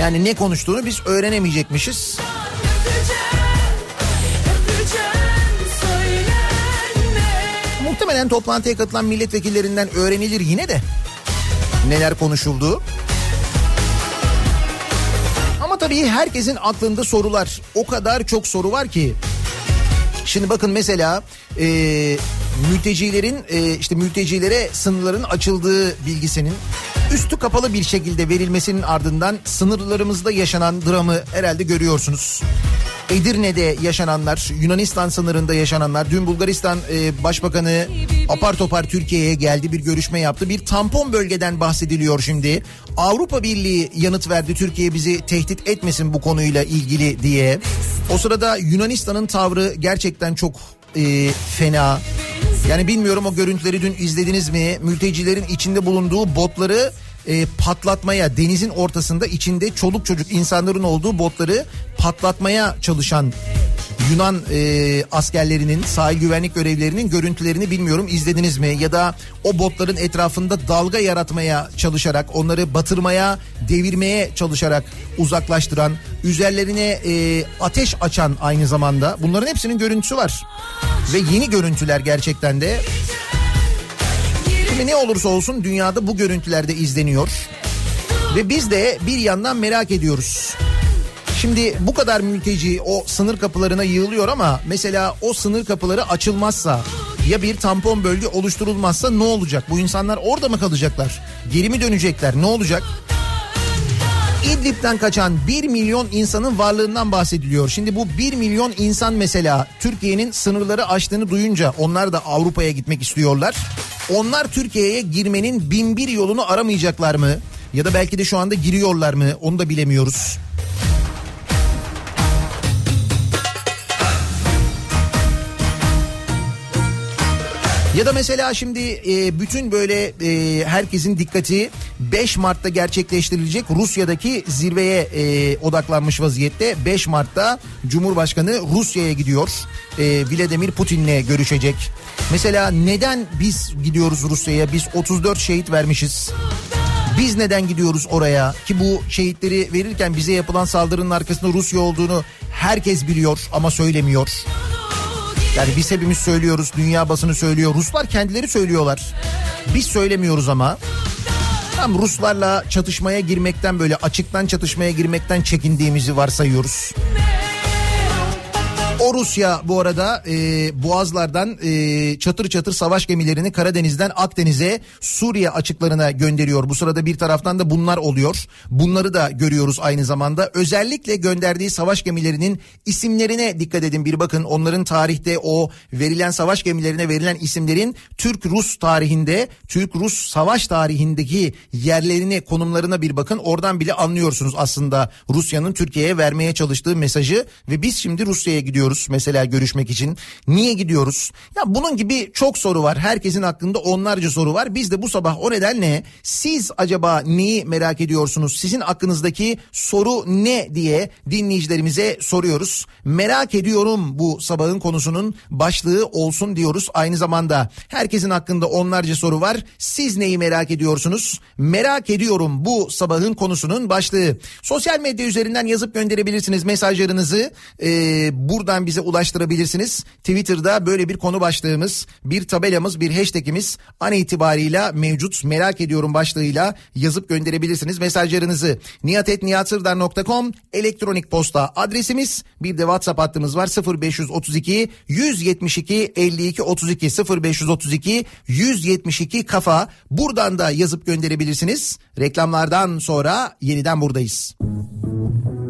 Yani ne konuştuğunu biz öğrenemeyecekmişiz. Muhtemelen toplantıya katılan milletvekillerinden öğrenilir yine de neler konuşulduğu. Tabii herkesin aklında sorular. O kadar çok soru var ki. Şimdi bakın mesela e, mültecilerin e, işte mültecilere sınırların açıldığı bilgisinin üstü kapalı bir şekilde verilmesinin ardından sınırlarımızda yaşanan dramı herhalde görüyorsunuz. Edirne'de yaşananlar, Yunanistan sınırında yaşananlar, dün Bulgaristan e, Başbakanı apar topar Türkiye'ye geldi bir görüşme yaptı. Bir tampon bölgeden bahsediliyor şimdi. Avrupa Birliği yanıt verdi Türkiye bizi tehdit etmesin bu konuyla ilgili diye. O sırada Yunanistan'ın tavrı gerçekten çok e, fena. Yani bilmiyorum o görüntüleri dün izlediniz mi? Mültecilerin içinde bulunduğu botları e, patlatmaya denizin ortasında içinde çoluk çocuk insanların olduğu botları patlatmaya çalışan Yunan e, askerlerinin sahil güvenlik görevlerinin görüntülerini bilmiyorum izlediniz mi ya da o botların etrafında dalga yaratmaya çalışarak onları batırmaya devirmeye çalışarak uzaklaştıran üzerlerine e, ateş açan aynı zamanda bunların hepsinin görüntüsü var ve yeni görüntüler gerçekten de Şimdi ne olursa olsun dünyada bu görüntülerde izleniyor. Ve biz de bir yandan merak ediyoruz. Şimdi bu kadar mülteci o sınır kapılarına yığılıyor ama mesela o sınır kapıları açılmazsa ya bir tampon bölge oluşturulmazsa ne olacak? Bu insanlar orada mı kalacaklar? Geri mi dönecekler? Ne olacak? İdlib'den kaçan 1 milyon insanın varlığından bahsediliyor. Şimdi bu 1 milyon insan mesela Türkiye'nin sınırları aştığını duyunca onlar da Avrupa'ya gitmek istiyorlar. Onlar Türkiye'ye girmenin bin bir yolunu aramayacaklar mı? Ya da belki de şu anda giriyorlar mı? Onu da bilemiyoruz. Ya da mesela şimdi e, bütün böyle e, herkesin dikkati 5 Mart'ta gerçekleştirilecek Rusya'daki zirveye e, odaklanmış vaziyette. 5 Mart'ta Cumhurbaşkanı Rusya'ya gidiyor. E, Vladimir Putin'le görüşecek. Mesela neden biz gidiyoruz Rusya'ya? Biz 34 şehit vermişiz. Biz neden gidiyoruz oraya ki bu şehitleri verirken bize yapılan saldırının arkasında Rusya olduğunu herkes biliyor ama söylemiyor. Yani biz hepimiz söylüyoruz, dünya basını söylüyor, Ruslar kendileri söylüyorlar. Biz söylemiyoruz ama. Tam Ruslarla çatışmaya girmekten böyle açıktan çatışmaya girmekten çekindiğimizi varsayıyoruz. O Rusya bu arada e, boğazlardan e, çatır çatır savaş gemilerini Karadeniz'den Akdeniz'e Suriye açıklarına gönderiyor. Bu sırada bir taraftan da bunlar oluyor. Bunları da görüyoruz aynı zamanda. Özellikle gönderdiği savaş gemilerinin isimlerine dikkat edin bir bakın. Onların tarihte o verilen savaş gemilerine verilen isimlerin Türk-Rus tarihinde, Türk-Rus savaş tarihindeki yerlerini, konumlarına bir bakın. Oradan bile anlıyorsunuz aslında Rusya'nın Türkiye'ye vermeye çalıştığı mesajı ve biz şimdi Rusya'ya gidiyoruz mesela görüşmek için. Niye gidiyoruz? Ya bunun gibi çok soru var. Herkesin hakkında onlarca soru var. Biz de bu sabah o nedenle siz acaba neyi merak ediyorsunuz? Sizin aklınızdaki soru ne diye dinleyicilerimize soruyoruz. Merak ediyorum bu sabahın konusunun başlığı olsun diyoruz. Aynı zamanda herkesin hakkında onlarca soru var. Siz neyi merak ediyorsunuz? Merak ediyorum bu sabahın konusunun başlığı. Sosyal medya üzerinden yazıp gönderebilirsiniz mesajlarınızı. Ee, buradan bize ulaştırabilirsiniz. Twitter'da böyle bir konu başlığımız, bir tabelamız, bir hashtagimiz an itibarıyla mevcut. Merak ediyorum başlığıyla yazıp gönderebilirsiniz mesajlarınızı. niyatetniyatsırdar.com elektronik posta adresimiz. Bir de WhatsApp hattımız var 0532 172 52 32 0532 172 kafa. Buradan da yazıp gönderebilirsiniz. Reklamlardan sonra yeniden buradayız. Deliren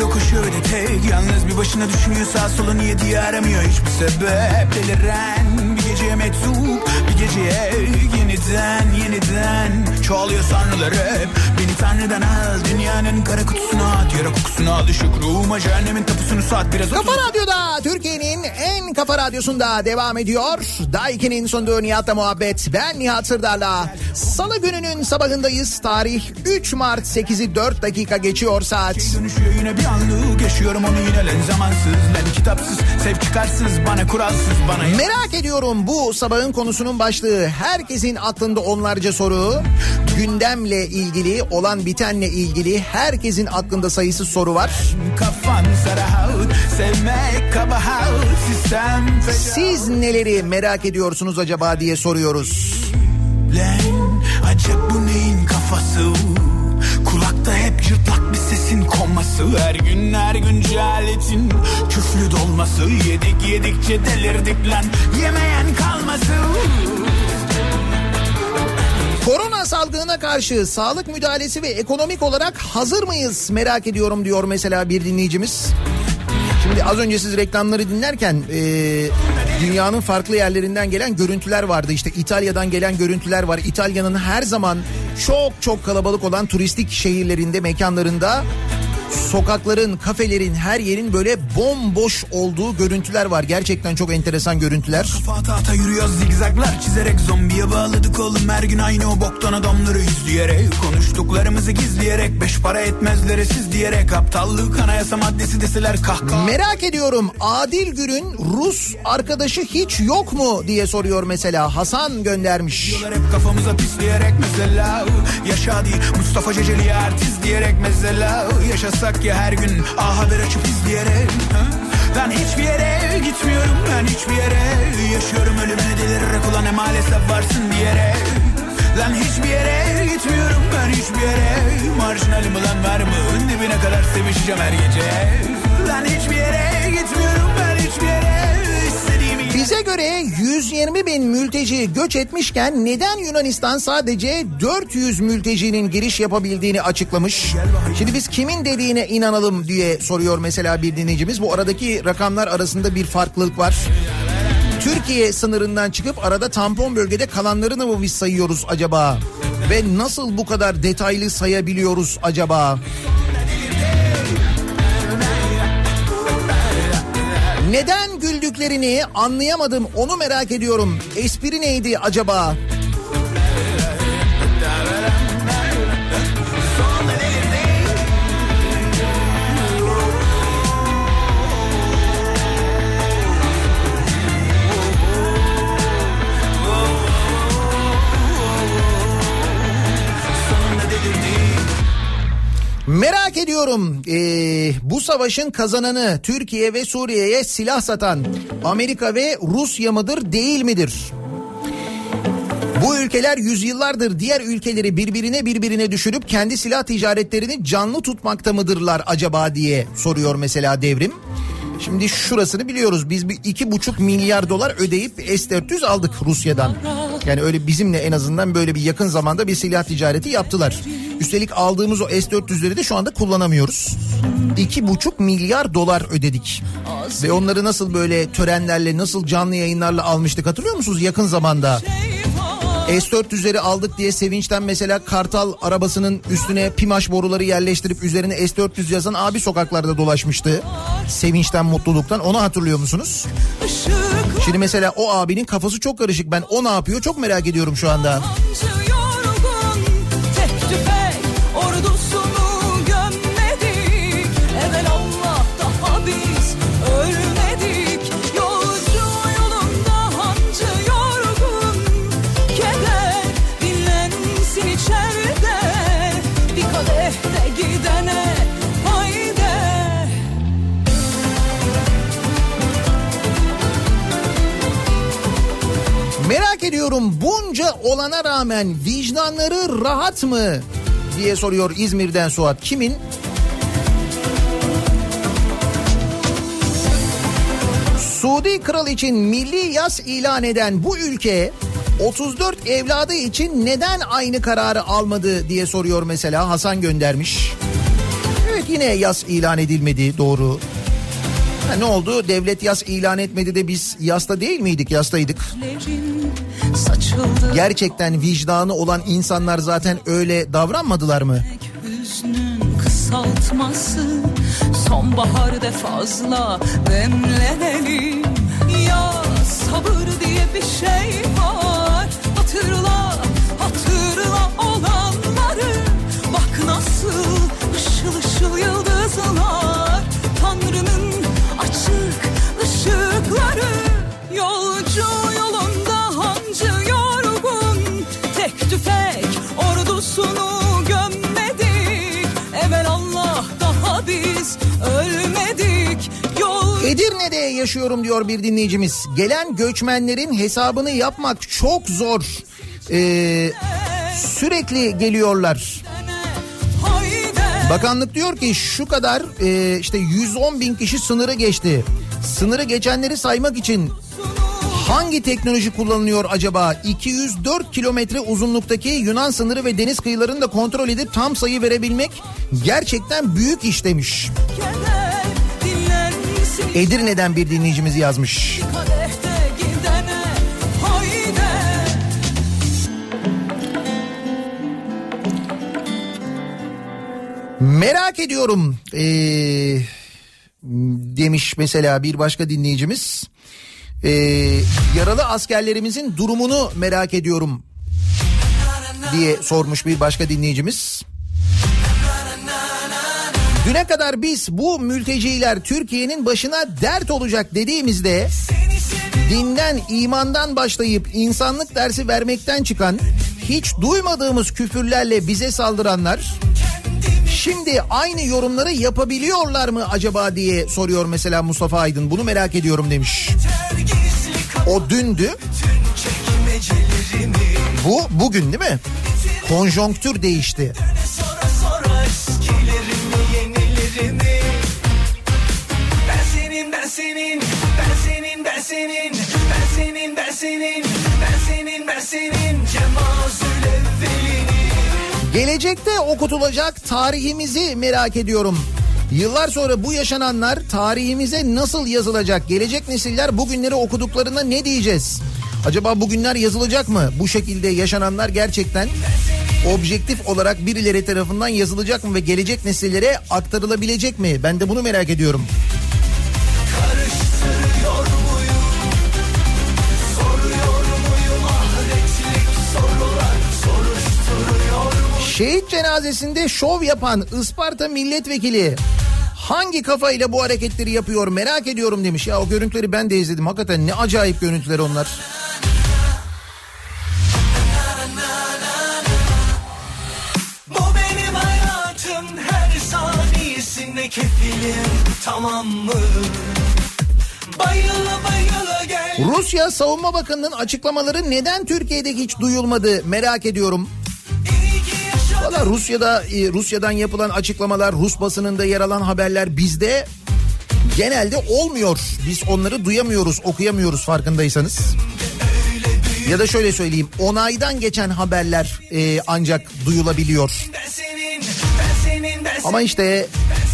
koşuyor öyle tek Yalnız bir başına düşünüyor sağ solu niye diye aramıyor hiçbir sebep Deliren bir geceye meczup bir geceye yeniden yeniden Çoğalıyor sanrılar hep Beni tanrıdan al dünyanın kara kutusuna at Yara kokusunu al ışık ruhuma cehennemin tapusunu sat biraz Kafa otur Radyo'da Türkiye'nin en kafa radyosunda devam ediyor. Daiki'nin sunduğu Nihat'la muhabbet. Ben Nihat Sırdar'la. Salı gününün sabahındayız. Tarih 3 Mart 8'i 4 dakika geçiyor saat. Anlık yaşıyorum onu yine len zamansız Len kitapsız sev çıkarsız bana kuralsız bana Merak ediyorum bu sabahın konusunun başlığı. Herkesin aklında onlarca soru. Gündemle ilgili, olan bitenle ilgili herkesin aklında sayısız soru var. Kafan sarahut sevmek kabahat sistem Siz neleri merak ediyorsunuz acaba diye soruyoruz. Lan acep bu neyin kafası Kulakta hep cırtlak konması Her gün her gün cehaletin küflü dolması Yedik yedikçe delirdik lan yemeyen kalması Korona salgınına karşı sağlık müdahalesi ve ekonomik olarak hazır mıyız merak ediyorum diyor mesela bir dinleyicimiz. Şimdi az önce siz reklamları dinlerken e, dünyanın farklı yerlerinden gelen görüntüler vardı. İşte İtalya'dan gelen görüntüler var. İtalya'nın her zaman çok çok kalabalık olan turistik şehirlerinde, mekanlarında sokakların, kafelerin, her yerin böyle bomboş olduğu görüntüler var. Gerçekten çok enteresan görüntüler. Fata ata yürüyoruz zigzaglar çizerek Zombiye bağladık oğlum her gün aynı o boktan adamları izleyerek Konuştuklarımızı gizleyerek Beş para etmezlere siz diyerek Aptallık anayasa maddesi deseler kahkaha Merak ediyorum Adil Gür'ün Rus arkadaşı hiç yok mu diye soruyor mesela Hasan göndermiş. Diyorlar hep kafamıza pisleyerek mesela Yaşa değil Mustafa Ceceli artist diyerek mesela Yaşasak ya her gün A Haber açıp izleyerek ha? Ben hiçbir yere gitmiyorum ben hiçbir yere Yaşıyorum. Ölümüne delirerek ulan ne maalesef varsın diyerek. Lan hiçbir yere gitmiyorum ben hiçbir yere. Marjinalim ulan var mı? Dibine kadar sevişeceğim her gece. Lan hiçbir yere gitmiyorum ben yere Bize göre 120 bin mülteci göç etmişken neden Yunanistan sadece 400 mültecinin giriş yapabildiğini açıklamış? Şimdi biz kimin dediğine inanalım diye soruyor mesela bir dinleyicimiz. Bu aradaki rakamlar arasında bir farklılık var. Türkiye sınırından çıkıp arada tampon bölgede kalanlarını mı biz sayıyoruz acaba? Ve nasıl bu kadar detaylı sayabiliyoruz acaba? Neden güldüklerini anlayamadım onu merak ediyorum. Espri neydi acaba? Merak ediyorum ee, bu savaşın kazananı Türkiye ve Suriye'ye silah satan Amerika ve Rusya mıdır değil midir? Bu ülkeler yüzyıllardır diğer ülkeleri birbirine birbirine düşürüp kendi silah ticaretlerini canlı tutmakta mıdırlar acaba diye soruyor mesela devrim. Şimdi şurasını biliyoruz biz bir iki buçuk milyar dolar ödeyip S-400 aldık Rusya'dan. Yani öyle bizimle en azından böyle bir yakın zamanda bir silah ticareti yaptılar. Üstelik aldığımız o S-400'leri de şu anda kullanamıyoruz. İki buçuk milyar dolar ödedik. Ve onları nasıl böyle törenlerle nasıl canlı yayınlarla almıştık hatırlıyor musunuz yakın zamanda? S-400'leri aldık diye sevinçten mesela Kartal arabasının üstüne pimaş boruları yerleştirip üzerine S-400 yazan abi sokaklarda dolaşmıştı. Sevinçten mutluluktan onu hatırlıyor musunuz? Şimdi mesela o abinin kafası çok karışık ben o ne yapıyor çok merak ediyorum şu anda. Yabancı Merak ediyorum bunca olana rağmen vicdanları rahat mı diye soruyor İzmir'den Suat. Kimin? Suudi Kral için milli yas ilan eden bu ülke 34 evladı için neden aynı kararı almadı diye soruyor mesela Hasan göndermiş. Evet yine yas ilan edilmedi doğru. Ha, ne oldu? Devlet yas ilan etmedi de biz yasta değil miydik? Yastaydık. Gerçekten vicdanı olan insanlar zaten öyle davranmadılar mı? Kısaltması Sonbaharda fazla demlenelim. Ya sabır diye bir şey var. Hatırla, hatırla olanları. Bak nasıl ışıl ışıl yıldızlar. Tanrı'nın açık Yaşıyorum diyor bir dinleyicimiz. Gelen göçmenlerin hesabını yapmak çok zor. Ee, sürekli geliyorlar. Bakanlık diyor ki şu kadar e, işte 110 bin kişi sınırı geçti. Sınırı geçenleri saymak için hangi teknoloji kullanılıyor acaba? 204 kilometre uzunluktaki Yunan sınırı ve deniz kıyılarını da kontrol edip tam sayı verebilmek gerçekten büyük iş demiş. dinlensin Edirne'den bir dinleyicimiz yazmış. Merak ediyorum ee, demiş mesela bir başka dinleyicimiz. Ee, yaralı askerlerimizin durumunu merak ediyorum diye sormuş bir başka dinleyicimiz. Düne kadar biz bu mülteciler Türkiye'nin başına dert olacak dediğimizde dinden imandan başlayıp insanlık dersi vermekten çıkan hiç duymadığımız küfürlerle bize saldıranlar şimdi aynı yorumları yapabiliyorlar mı acaba diye soruyor mesela Mustafa Aydın. Bunu merak ediyorum demiş. O dündü. Bu bugün değil mi? Konjonktür değişti. Senin ben senin Ben senin ben senin ben senin Cemazül Gelecekte okutulacak tarihimizi merak ediyorum. Yıllar sonra bu yaşananlar tarihimize nasıl yazılacak? Gelecek nesiller bugünleri okuduklarında ne diyeceğiz? Acaba bugünler yazılacak mı? Bu şekilde yaşananlar gerçekten objektif olarak birileri tarafından yazılacak mı ve gelecek nesillere aktarılabilecek mi? Ben de bunu merak ediyorum. Şehit cenazesinde şov yapan Isparta milletvekili hangi kafayla bu hareketleri yapıyor merak ediyorum demiş. Ya o görüntüleri ben de izledim. Hakikaten ne acayip görüntüler onlar. Bu benim hayatım her saniyesinde kefilim tamam mı? Bayıla bayıla gel. Rusya Savunma Bakanı'nın açıklamaları neden Türkiye'de hiç duyulmadı merak ediyorum. Valla Rusya'da e, Rusya'dan yapılan açıklamalar, Rus basınında yer alan haberler bizde genelde olmuyor. Biz onları duyamıyoruz, okuyamıyoruz farkındaysanız. Ya da şöyle söyleyeyim, onaydan geçen haberler e, ancak duyulabiliyor. Ama işte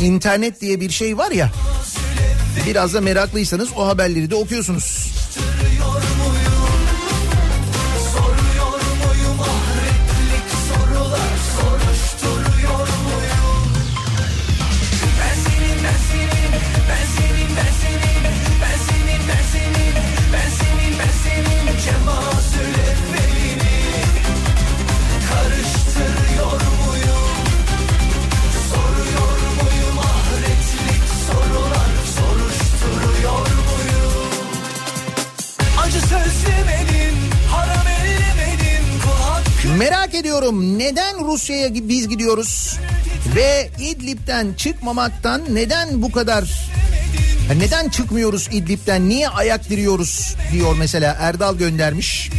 internet diye bir şey var ya. Biraz da meraklıysanız o haberleri de okuyorsunuz. Rusya'ya biz gidiyoruz ve İdlib'den çıkmamaktan neden bu kadar neden çıkmıyoruz İdlib'den niye ayak diriyoruz diyor mesela Erdal göndermiş.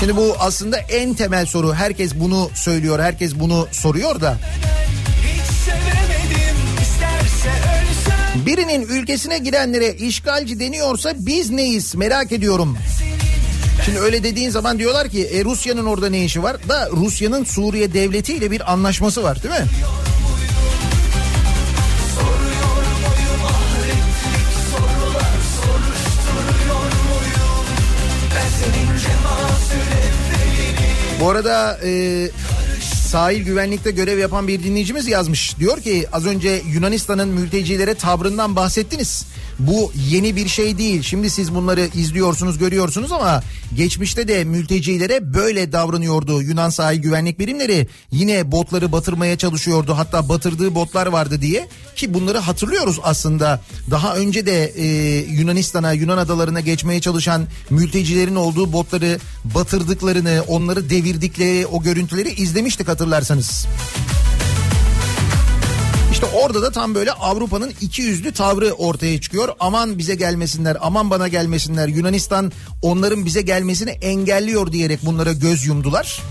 Şimdi bu aslında en temel soru herkes bunu söylüyor herkes bunu soruyor da birinin ülkesine girenlere işgalci deniyorsa biz neyiz merak ediyorum. Şimdi öyle dediğin zaman diyorlar ki e, Rusya'nın orada ne işi var? Da Rusya'nın Suriye devletiyle bir anlaşması var değil mi? Bu arada e, sahil güvenlikte görev yapan bir dinleyicimiz yazmış. Diyor ki az önce Yunanistan'ın mültecilere tavrından bahsettiniz. Bu yeni bir şey değil. Şimdi siz bunları izliyorsunuz, görüyorsunuz ama geçmişte de mültecilere böyle davranıyordu Yunan sahil güvenlik birimleri. Yine botları batırmaya çalışıyordu. Hatta batırdığı botlar vardı diye ki bunları hatırlıyoruz aslında. Daha önce de e, Yunanistan'a, Yunan adalarına geçmeye çalışan mültecilerin olduğu botları batırdıklarını, onları devirdikleri o görüntüleri izlemiştik hatırlarsanız. İşte orada da tam böyle Avrupa'nın iki yüzlü tavrı ortaya çıkıyor. Aman bize gelmesinler, aman bana gelmesinler. Yunanistan onların bize gelmesini engelliyor diyerek bunlara göz yumdular.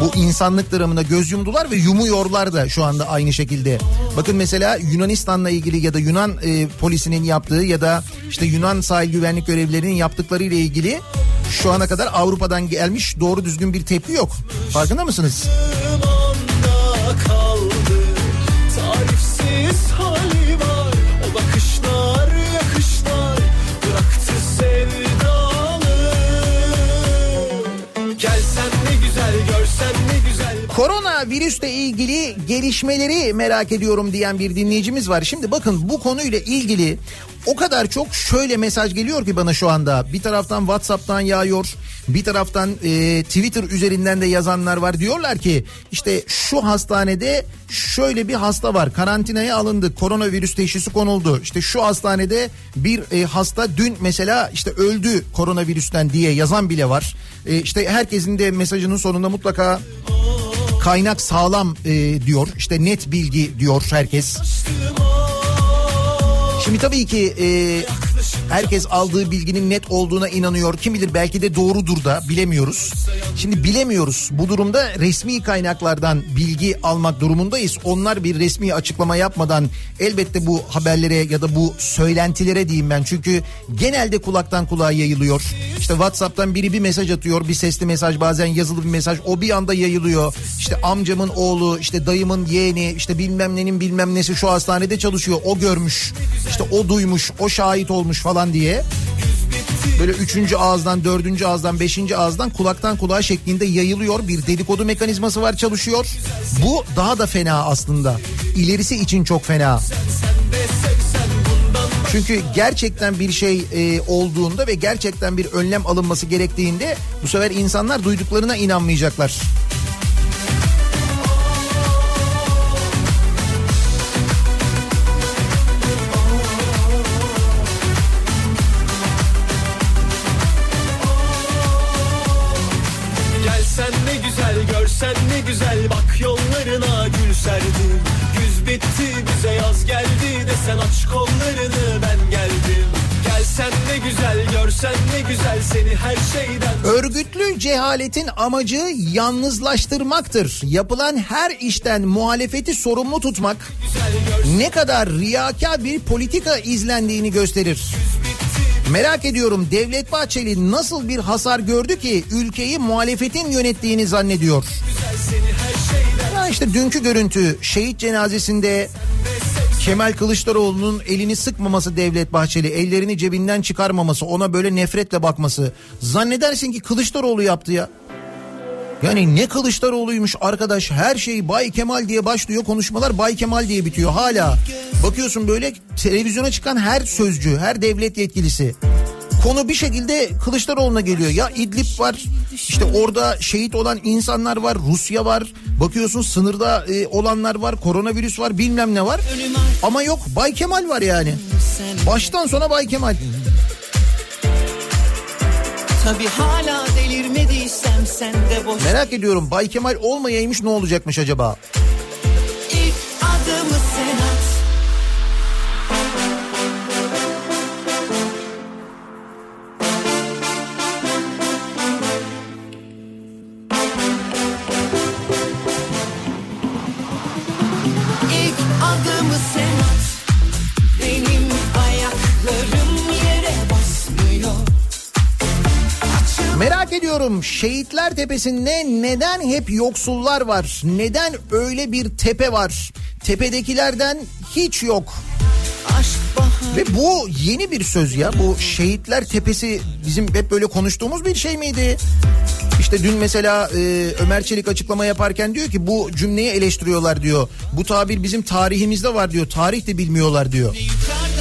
Bu insanlık dramına göz yumdular ve yumuyorlar da şu anda aynı şekilde. Bakın mesela Yunanistan'la ilgili ya da Yunan e, polisinin yaptığı ya da işte Yunan sahil güvenlik görevlilerinin yaptıkları ile ilgili şu ana kadar Avrupa'dan gelmiş doğru düzgün bir tepki yok. Farkında mısınız? Korona virüsle ilgili gelişmeleri merak ediyorum diyen bir dinleyicimiz var. Şimdi bakın bu konuyla ilgili o kadar çok şöyle mesaj geliyor ki bana şu anda. Bir taraftan WhatsApp'tan yağıyor. Bir taraftan e, Twitter üzerinden de yazanlar var. Diyorlar ki işte şu hastanede şöyle bir hasta var. Karantinaya alındı. Koronavirüs teşhisi konuldu. İşte şu hastanede bir e, hasta dün mesela işte öldü koronavirüsten diye yazan bile var. E, işte herkesin de mesajının sonunda mutlaka kaynak sağlam e, diyor. İşte net bilgi diyor herkes. Şimdi tabii ki e, Herkes aldığı bilginin net olduğuna inanıyor. Kim bilir belki de doğrudur da bilemiyoruz. Şimdi bilemiyoruz. Bu durumda resmi kaynaklardan bilgi almak durumundayız. Onlar bir resmi açıklama yapmadan elbette bu haberlere ya da bu söylentilere diyeyim ben. Çünkü genelde kulaktan kulağa yayılıyor. İşte WhatsApp'tan biri bir mesaj atıyor. Bir sesli mesaj bazen yazılı bir mesaj. O bir anda yayılıyor. İşte amcamın oğlu, işte dayımın yeğeni, işte bilmem nenin bilmem nesi şu hastanede çalışıyor. O görmüş, işte o duymuş, o şahit olmuş falan diye. Böyle üçüncü ağızdan, dördüncü ağızdan, beşinci ağızdan kulaktan kulağa şeklinde yayılıyor. Bir dedikodu mekanizması var çalışıyor. Bu daha da fena aslında. İlerisi için çok fena. Çünkü gerçekten bir şey e, olduğunda ve gerçekten bir önlem alınması gerektiğinde bu sefer insanlar duyduklarına inanmayacaklar. Güzel seni her şeyden Örgütlü cehaletin amacı yalnızlaştırmaktır. Yapılan her işten muhalefeti sorumlu tutmak ne kadar riyakar bir politika izlendiğini gösterir. Merak ediyorum Devlet Bahçeli nasıl bir hasar gördü ki ülkeyi muhalefetin yönettiğini zannediyor. Ya işte dünkü görüntü şehit cenazesinde Kemal Kılıçdaroğlu'nun elini sıkmaması Devlet Bahçeli, ellerini cebinden çıkarmaması, ona böyle nefretle bakması. Zannedersin ki Kılıçdaroğlu yaptı ya. Yani ne Kılıçdaroğlu'ymuş arkadaş her şey Bay Kemal diye başlıyor konuşmalar Bay Kemal diye bitiyor hala. Bakıyorsun böyle televizyona çıkan her sözcü her devlet yetkilisi konu bir şekilde Kılıçdaroğlu'na geliyor. Ya İdlib var işte orada şehit olan insanlar var Rusya var bakıyorsun sınırda e, olanlar var koronavirüs var bilmem ne var. Ama yok Bay Kemal var yani. Baştan sona Bay Kemal. Tabi hala delirmediysem sen de boş Merak ediyorum Bay Kemal olmayaymış ne olacakmış acaba? İlk adımı Ediyorum şehitler tepesinde neden hep yoksullar var? Neden öyle bir tepe var? Tepedekilerden hiç yok. Ve bu yeni bir söz ya. Bu şehitler tepesi bizim hep böyle konuştuğumuz bir şey miydi? İşte dün mesela e, Ömer Çelik açıklama yaparken diyor ki bu cümleyi eleştiriyorlar diyor. Bu tabir bizim tarihimizde var diyor. Tarih de bilmiyorlar diyor.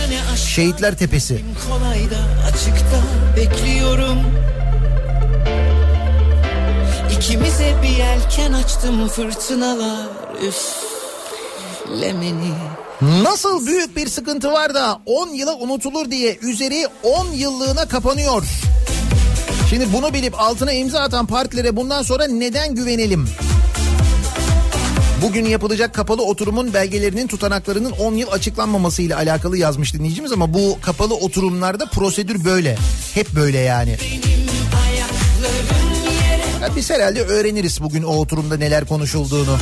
Ne aşk Şehitler tepesi. kolayda açıkta bekliyorum İkimize bir yelken açtım fırtınalar üflemeni Nasıl büyük bir sıkıntı var da 10 yıla unutulur diye üzeri 10 yıllığına kapanıyor. Şimdi bunu bilip altına imza atan partilere bundan sonra neden güvenelim? Bugün yapılacak kapalı oturumun belgelerinin tutanaklarının 10 yıl açıklanmaması ile alakalı yazmış dinleyicimiz ama bu kapalı oturumlarda prosedür böyle. Hep böyle yani. Ya biz herhalde öğreniriz bugün o oturumda neler konuşulduğunu.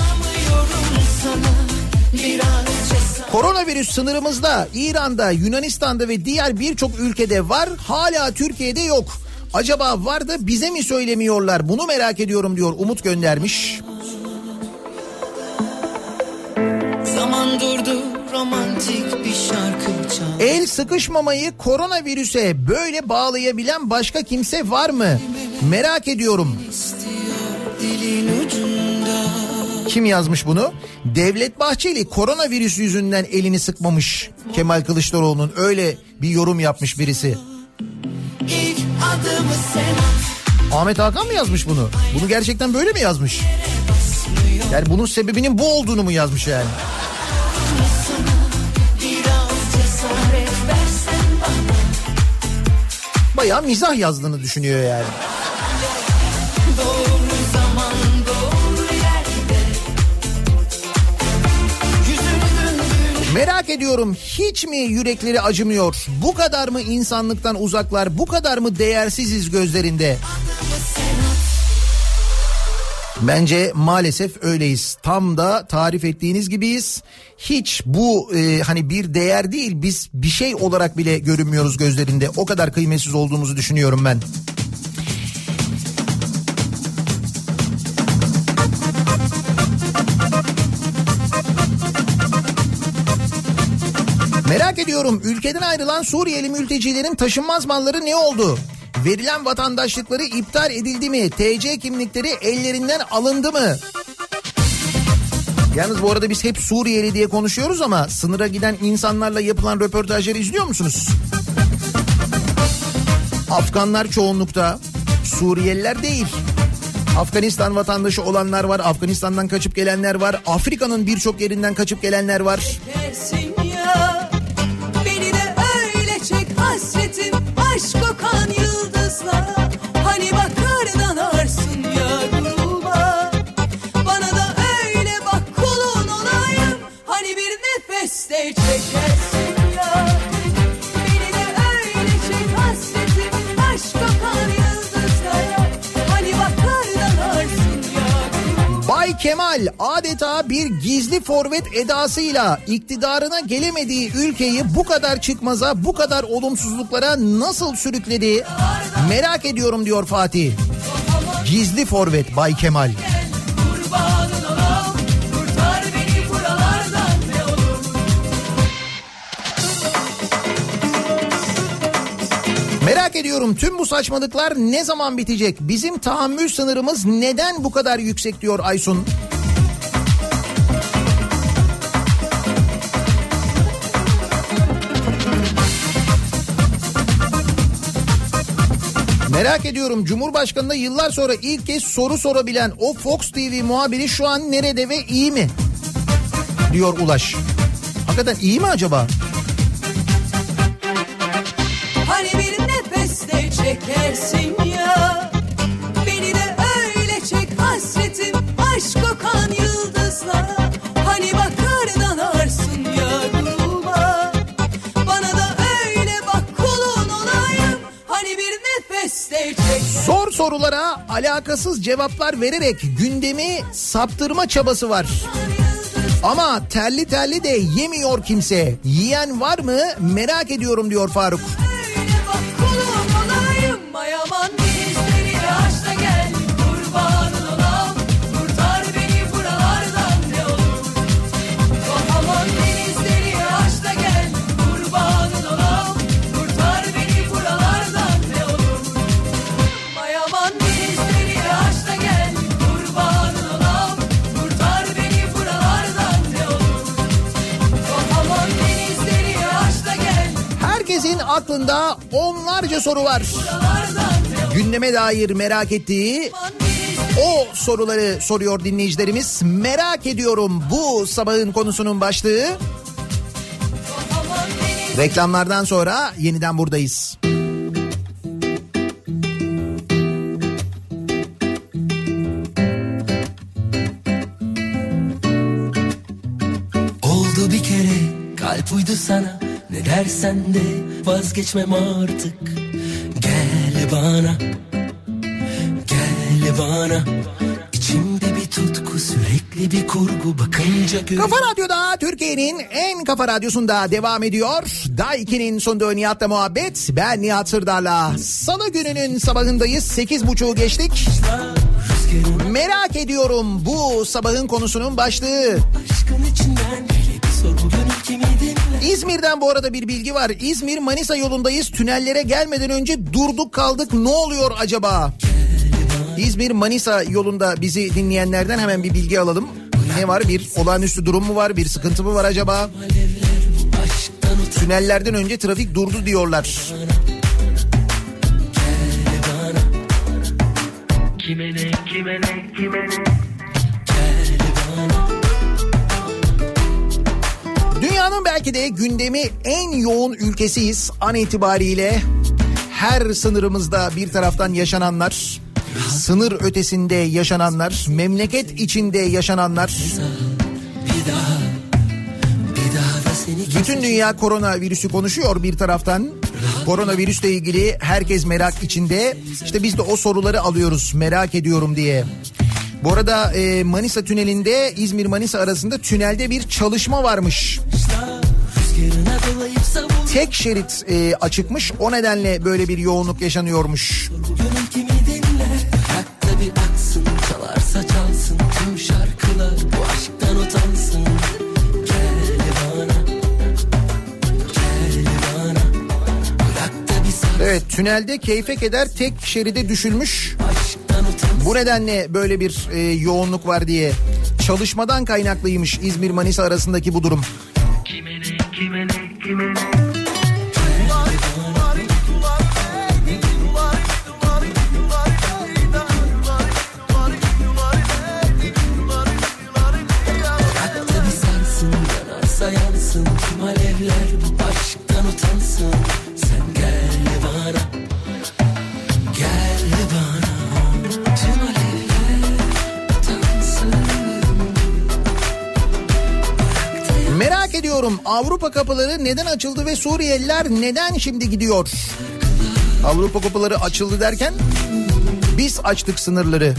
Koronavirüs sınırımızda, İran'da, Yunanistan'da ve diğer birçok ülkede var. Hala Türkiye'de yok. Acaba var da bize mi söylemiyorlar? Bunu merak ediyorum diyor. Umut göndermiş. Zaman durdu romantik bir şarkı El sıkışmamayı koronavirüse böyle bağlayabilen başka kimse var mı? Merak ediyorum. Kim yazmış bunu? Devlet Bahçeli koronavirüs yüzünden elini sıkmamış Kemal Kılıçdaroğlu'nun öyle bir yorum yapmış birisi. Ahmet Hakan mı yazmış bunu? Bunu gerçekten böyle mi yazmış? Yani bunun sebebinin bu olduğunu mu yazmış yani? Bayağı mizah yazdığını düşünüyor yani. Merak ediyorum hiç mi yürekleri acımıyor? Bu kadar mı insanlıktan uzaklar? Bu kadar mı değersiziz gözlerinde? Bence maalesef öyleyiz. Tam da tarif ettiğiniz gibiyiz. Hiç bu e, hani bir değer değil biz bir şey olarak bile görünmüyoruz gözlerinde. O kadar kıymetsiz olduğumuzu düşünüyorum ben. Merak ediyorum ülkeden ayrılan Suriyeli mültecilerin taşınmaz malları ne oldu? Verilen vatandaşlıkları iptal edildi mi? TC kimlikleri ellerinden alındı mı? Yalnız bu arada biz hep Suriyeli diye konuşuyoruz ama sınıra giden insanlarla yapılan röportajları izliyor musunuz? Afganlar çoğunlukta, Suriyeliler değil. Afganistan vatandaşı olanlar var, Afganistan'dan kaçıp gelenler var, Afrika'nın birçok yerinden kaçıp gelenler var. Kemal adeta bir gizli forvet edasıyla iktidarına gelemediği ülkeyi bu kadar çıkmaza, bu kadar olumsuzluklara nasıl sürükledi merak ediyorum diyor Fatih. Gizli forvet Bay Kemal. Merak ediyorum tüm bu saçmalıklar ne zaman bitecek? Bizim tahammül sınırımız neden bu kadar yüksek diyor Aysun. Merak ediyorum Cumhurbaşkanı'na yıllar sonra ilk kez soru sorabilen o Fox TV muhabiri şu an nerede ve iyi mi? Diyor Ulaş. Hakikaten iyi mi acaba? Hani bir nefeste çekersin sorulara alakasız cevaplar vererek gündemi saptırma çabası var. Ama terli terli de yemiyor kimse. Yiyen var mı merak ediyorum diyor Faruk. Aklında onlarca soru var. Gündeme dair merak ettiği o soruları soruyor dinleyicilerimiz. Merak ediyorum bu sabahın konusunun başlığı. Reklamlardan sonra yeniden buradayız. Oldu bir kere kalp uydu sana dersen de vazgeçmem artık Gel bana Gel bana İçimde bir tutku sürekli bir kurgu Bakınca gör Kafa Radyo'da Türkiye'nin en kafa radyosunda devam ediyor. Daiki'nin sunduğu Nihat'la muhabbet. Ben Nihat Sırdar'la. Salı gününün sabahındayız. Sekiz buçuğu geçtik. Merak ediyorum bu sabahın konusunun başlığı. Aşkın içinden İzmir'den bu arada bir bilgi var. İzmir Manisa yolundayız. Tünellere gelmeden önce durduk kaldık. Ne oluyor acaba? İzmir Manisa yolunda bizi dinleyenlerden hemen bir bilgi alalım. Ne var? Bir olağanüstü durum mu var? Bir sıkıntı mı var acaba? Tünellerden önce trafik durdu diyorlar. Kime ne kime ne kime ne Dünyanın belki de gündemi en yoğun ülkesiyiz an itibariyle. Her sınırımızda bir taraftan yaşananlar, sınır ötesinde yaşananlar, memleket içinde yaşananlar. Bir daha Bir daha da Bütün dünya koronavirüsü konuşuyor bir taraftan. Koronavirüsle ilgili herkes merak içinde. İşte biz de o soruları alıyoruz merak ediyorum diye. Bu arada e, Manisa tünelinde İzmir Manisa arasında tünelde bir çalışma varmış. Tek şerit e, açıkmış o nedenle böyle bir yoğunluk yaşanıyormuş. Evet tünelde keyfe keder tek şeride düşülmüş. Bu nedenle böyle bir e, yoğunluk var diye. Çalışmadan kaynaklıymış İzmir Manisa arasındaki bu durum. Jimenez. Ediyorum Avrupa kapıları neden açıldı ve Suriyeliler neden şimdi gidiyor? Avrupa kapıları açıldı derken biz açtık sınırları.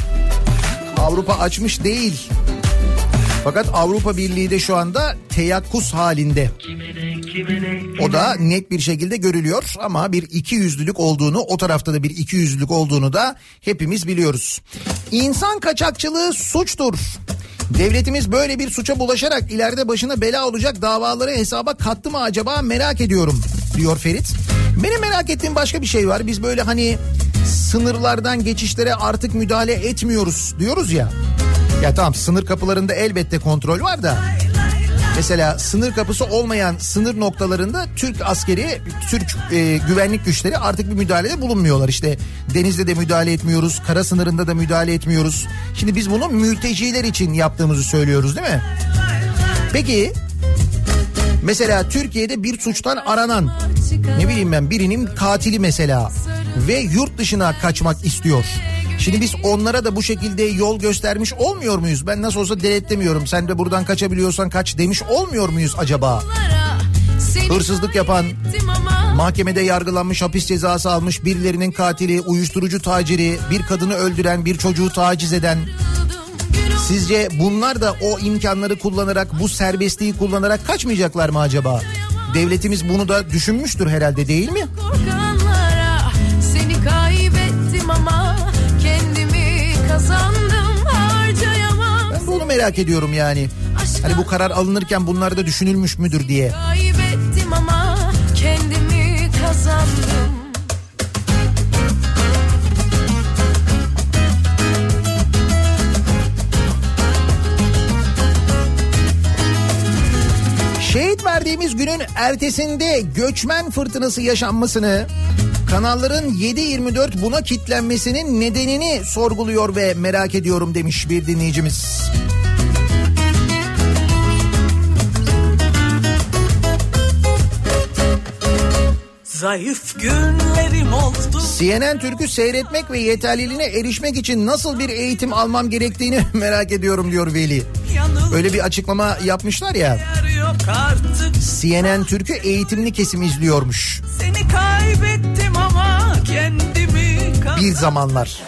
Avrupa açmış değil. Fakat Avrupa Birliği de şu anda teyakkuz halinde. O da net bir şekilde görülüyor ama bir iki yüzlülük olduğunu o tarafta da bir iki yüzlülük olduğunu da hepimiz biliyoruz. İnsan kaçakçılığı suçtur. Devletimiz böyle bir suça bulaşarak ileride başına bela olacak davaları hesaba kattı mı acaba merak ediyorum diyor Ferit. Benim merak ettiğim başka bir şey var. Biz böyle hani sınırlardan geçişlere artık müdahale etmiyoruz diyoruz ya. Ya tamam sınır kapılarında elbette kontrol var da Mesela sınır kapısı olmayan sınır noktalarında Türk askeri, Türk e, güvenlik güçleri artık bir müdahalede bulunmuyorlar. İşte denizde de müdahale etmiyoruz, kara sınırında da müdahale etmiyoruz. Şimdi biz bunu mülteciler için yaptığımızı söylüyoruz değil mi? Peki mesela Türkiye'de bir suçtan aranan ne bileyim ben birinin katili mesela ve yurt dışına kaçmak istiyor. Şimdi biz onlara da bu şekilde yol göstermiş olmuyor muyuz? Ben nasıl olsa denetlemiyorum. Sen de buradan kaçabiliyorsan kaç demiş olmuyor muyuz acaba? Hırsızlık yapan, mahkemede yargılanmış, hapis cezası almış birilerinin katili, uyuşturucu taciri, bir kadını öldüren, bir çocuğu taciz eden. Sizce bunlar da o imkanları kullanarak, bu serbestliği kullanarak kaçmayacaklar mı acaba? Devletimiz bunu da düşünmüştür herhalde değil mi? korkanlara kazandım harcayamam Ben onu merak ediyorum yani. Hani bu karar alınırken bunlar da düşünülmüş müdür diye. Kaybettim ama kendimi kazandım Şehit verdiğimiz günün ertesinde göçmen fırtınası yaşanmasını kanalların 7-24 buna kitlenmesinin nedenini sorguluyor ve merak ediyorum demiş bir dinleyicimiz. Zayıf günlerim oldu. CNN Türk'ü seyretmek ve yeterliliğine erişmek için nasıl bir eğitim almam gerektiğini merak ediyorum diyor Veli. Yanıl Öyle bir açıklama yapmışlar ya. CNN Türk'ü eğitimli kesim izliyormuş. Seni kaybettim ama kendimi. Bir zamanlar.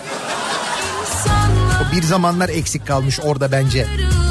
O bir zamanlar eksik kalmış orada bence. Kırıldım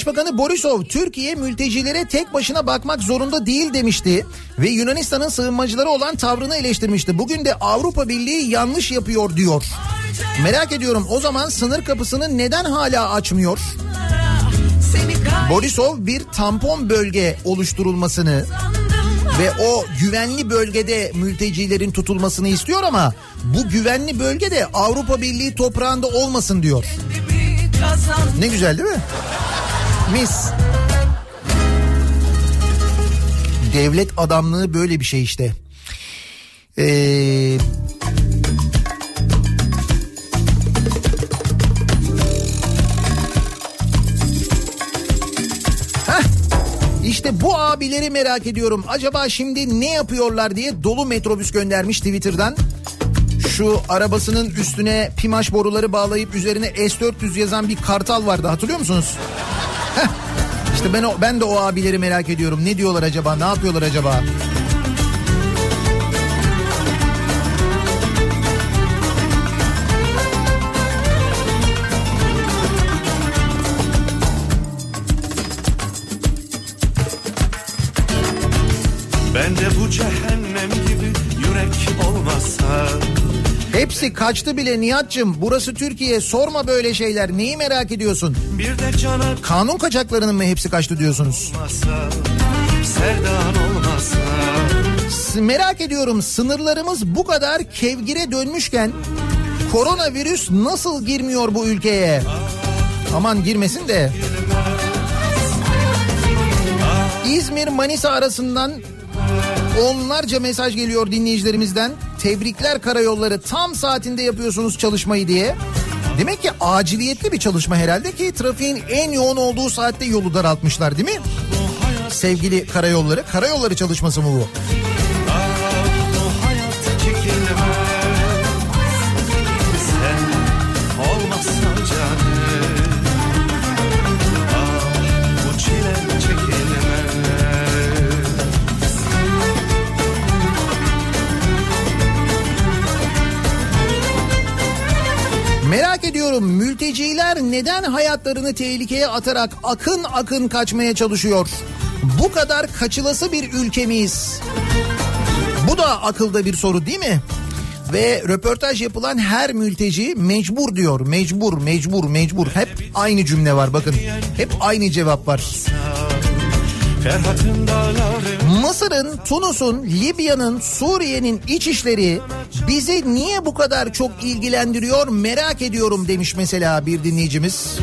Başbakanı Borisov Türkiye mültecilere tek başına bakmak zorunda değil demişti ve Yunanistan'ın sığınmacıları olan tavrını eleştirmişti. Bugün de Avrupa Birliği yanlış yapıyor diyor. Merak ediyorum o zaman sınır kapısını neden hala açmıyor? Borisov bir tampon bölge oluşturulmasını ve o güvenli bölgede mültecilerin tutulmasını istiyor ama bu güvenli bölge de Avrupa Birliği toprağında olmasın diyor. Ne güzel değil mi? mis. Devlet adamlığı böyle bir şey işte. Eee... İşte bu abileri merak ediyorum. Acaba şimdi ne yapıyorlar diye dolu metrobüs göndermiş Twitter'dan. Şu arabasının üstüne pimaş boruları bağlayıp üzerine S400 yazan bir kartal vardı hatırlıyor musunuz? İşte ben o, ben de o abileri merak ediyorum. Ne diyorlar acaba? Ne yapıyorlar acaba? Hepsi kaçtı bile Nihat'cığım. Burası Türkiye. Sorma böyle şeyler. Neyi merak ediyorsun? Cana Kanun kaçaklarının mı hepsi kaçtı diyorsunuz? olmasa olmasa S- Merak ediyorum sınırlarımız bu kadar kevgire dönmüşken koronavirüs nasıl girmiyor bu ülkeye? Aman girmesin de. İzmir Manisa arasından onlarca mesaj geliyor dinleyicilerimizden. Tebrikler karayolları tam saatinde yapıyorsunuz çalışmayı diye. Demek ki aciliyetli bir çalışma herhalde ki trafiğin en yoğun olduğu saatte yolu daraltmışlar değil mi? Sevgili karayolları. Karayolları çalışması mı bu? Ediyorum mülteciler neden hayatlarını tehlikeye atarak akın akın kaçmaya çalışıyor? Bu kadar kaçılası bir ülke miyiz? Bu da akılda bir soru değil mi? Ve röportaj yapılan her mülteci mecbur diyor. Mecbur, mecbur, mecbur. Hep aynı cümle var bakın. Hep aynı cevap var. Mısır'ın, Tunus'un, Libya'nın, Suriye'nin iç işleri bizi niye bu kadar çok ilgilendiriyor merak ediyorum demiş mesela bir dinleyicimiz.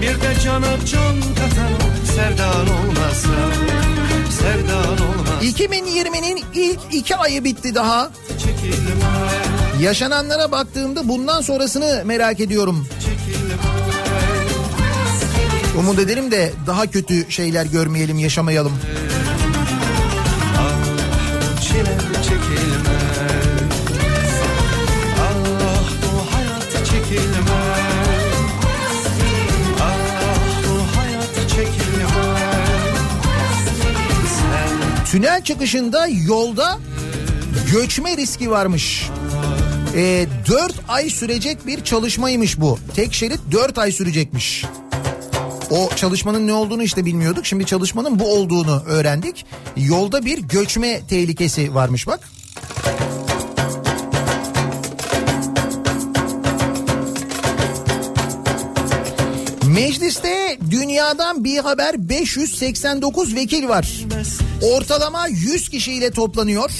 Bir de cana can katan Sevdan olmasa Sevdan olmasa 2020'nin ilk iki ayı bitti daha. Yaşananlara baktığımda bundan sonrasını merak ediyorum. Umut edelim de daha kötü şeyler görmeyelim, yaşamayalım. çile Tünel çıkışında yolda göçme riski varmış. Ee, 4 ay sürecek bir çalışmaymış bu. Tek şerit 4 ay sürecekmiş. O çalışmanın ne olduğunu işte bilmiyorduk. Şimdi çalışmanın bu olduğunu öğrendik. Yolda bir göçme tehlikesi varmış bak. Mecliste dünyadan bir haber 589 vekil var. Ortalama 100 kişiyle toplanıyor.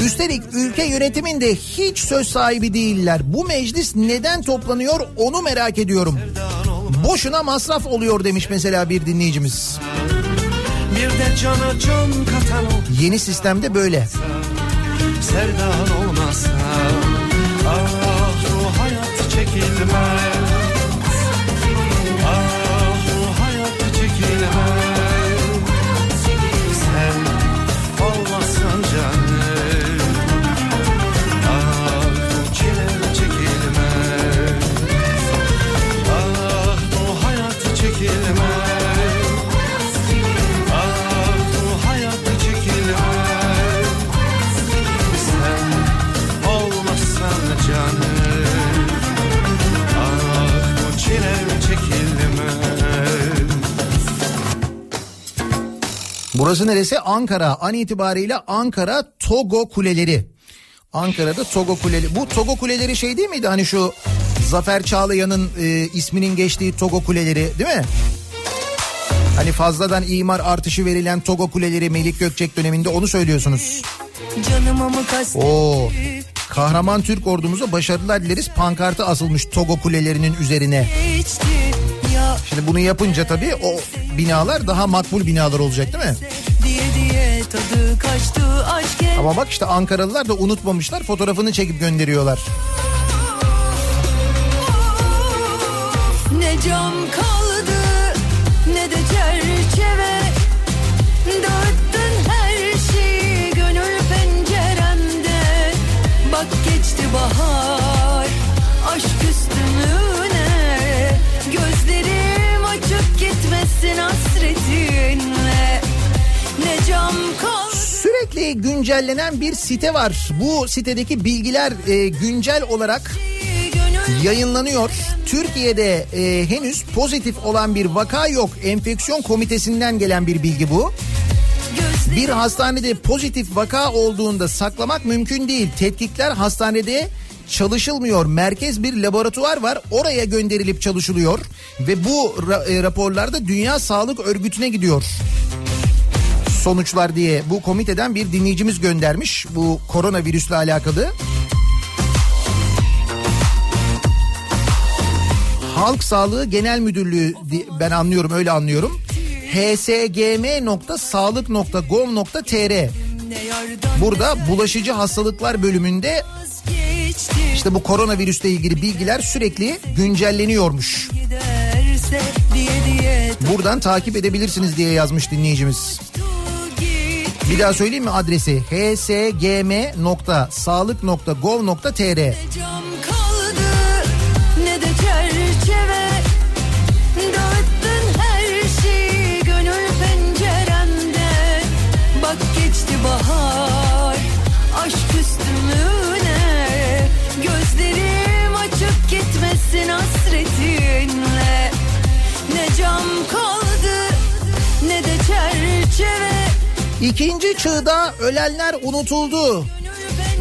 Üstelik ülke yönetiminde hiç söz sahibi değiller. Bu meclis neden toplanıyor onu merak ediyorum. Boşuna masraf oluyor demiş mesela bir dinleyicimiz. bir de cana can katan Yeni sistemde böyle. Sevdan olmasa Ah bu hayat çekilmez Burası neresi? Ankara. An itibariyle Ankara Togo Kuleleri. Ankara'da Togo Kuleleri. Bu Togo Kuleleri şey değil miydi? Hani şu Zafer Çağlayan'ın e, isminin geçtiği Togo Kuleleri değil mi? Hani fazladan imar artışı verilen Togo Kuleleri Melik Gökçek döneminde onu söylüyorsunuz. Oo. Kahraman Türk ordumuza başarılar dileriz. Pankartı asılmış Togo Kulelerinin üzerine. geçti Şimdi bunu yapınca tabii o binalar daha makbul binalar olacak değil mi? Ama bak işte Ankaralılar da unutmamışlar fotoğrafını çekip gönderiyorlar. Ne cam kaldı ne de çerçeve Dağıttın her şeyi gönül penceremde Bak geçti bahar bitsin hasretinle ne cam. Sürekli güncellenen bir site var. Bu sitedeki bilgiler e, güncel olarak yayınlanıyor. Türkiye'de e, henüz pozitif olan bir vaka yok. Enfeksiyon komitesinden gelen bir bilgi bu. Bir hastanede pozitif vaka olduğunda saklamak mümkün değil. Tetkikler hastanede çalışılmıyor. Merkez bir laboratuvar var. Oraya gönderilip çalışılıyor ve bu ra- e, raporlarda Dünya Sağlık Örgütü'ne gidiyor. Sonuçlar diye bu komiteden bir dinleyicimiz göndermiş bu koronavirüsle alakalı. Halk Sağlığı Genel Müdürlüğü ben anlıyorum öyle anlıyorum. hsgm.sağlık.gov.tr Burada bulaşıcı hastalıklar bölümünde işte bu koronavirüsle ilgili bilgiler sürekli güncelleniyormuş. Buradan takip edebilirsiniz diye yazmış dinleyicimiz. Bir daha söyleyeyim mi adresi? hsgm.sağlık.gov.tr gitmesin hasretinle Ne cam kaldı ne de çerçeve İkinci çığda ölenler unutuldu.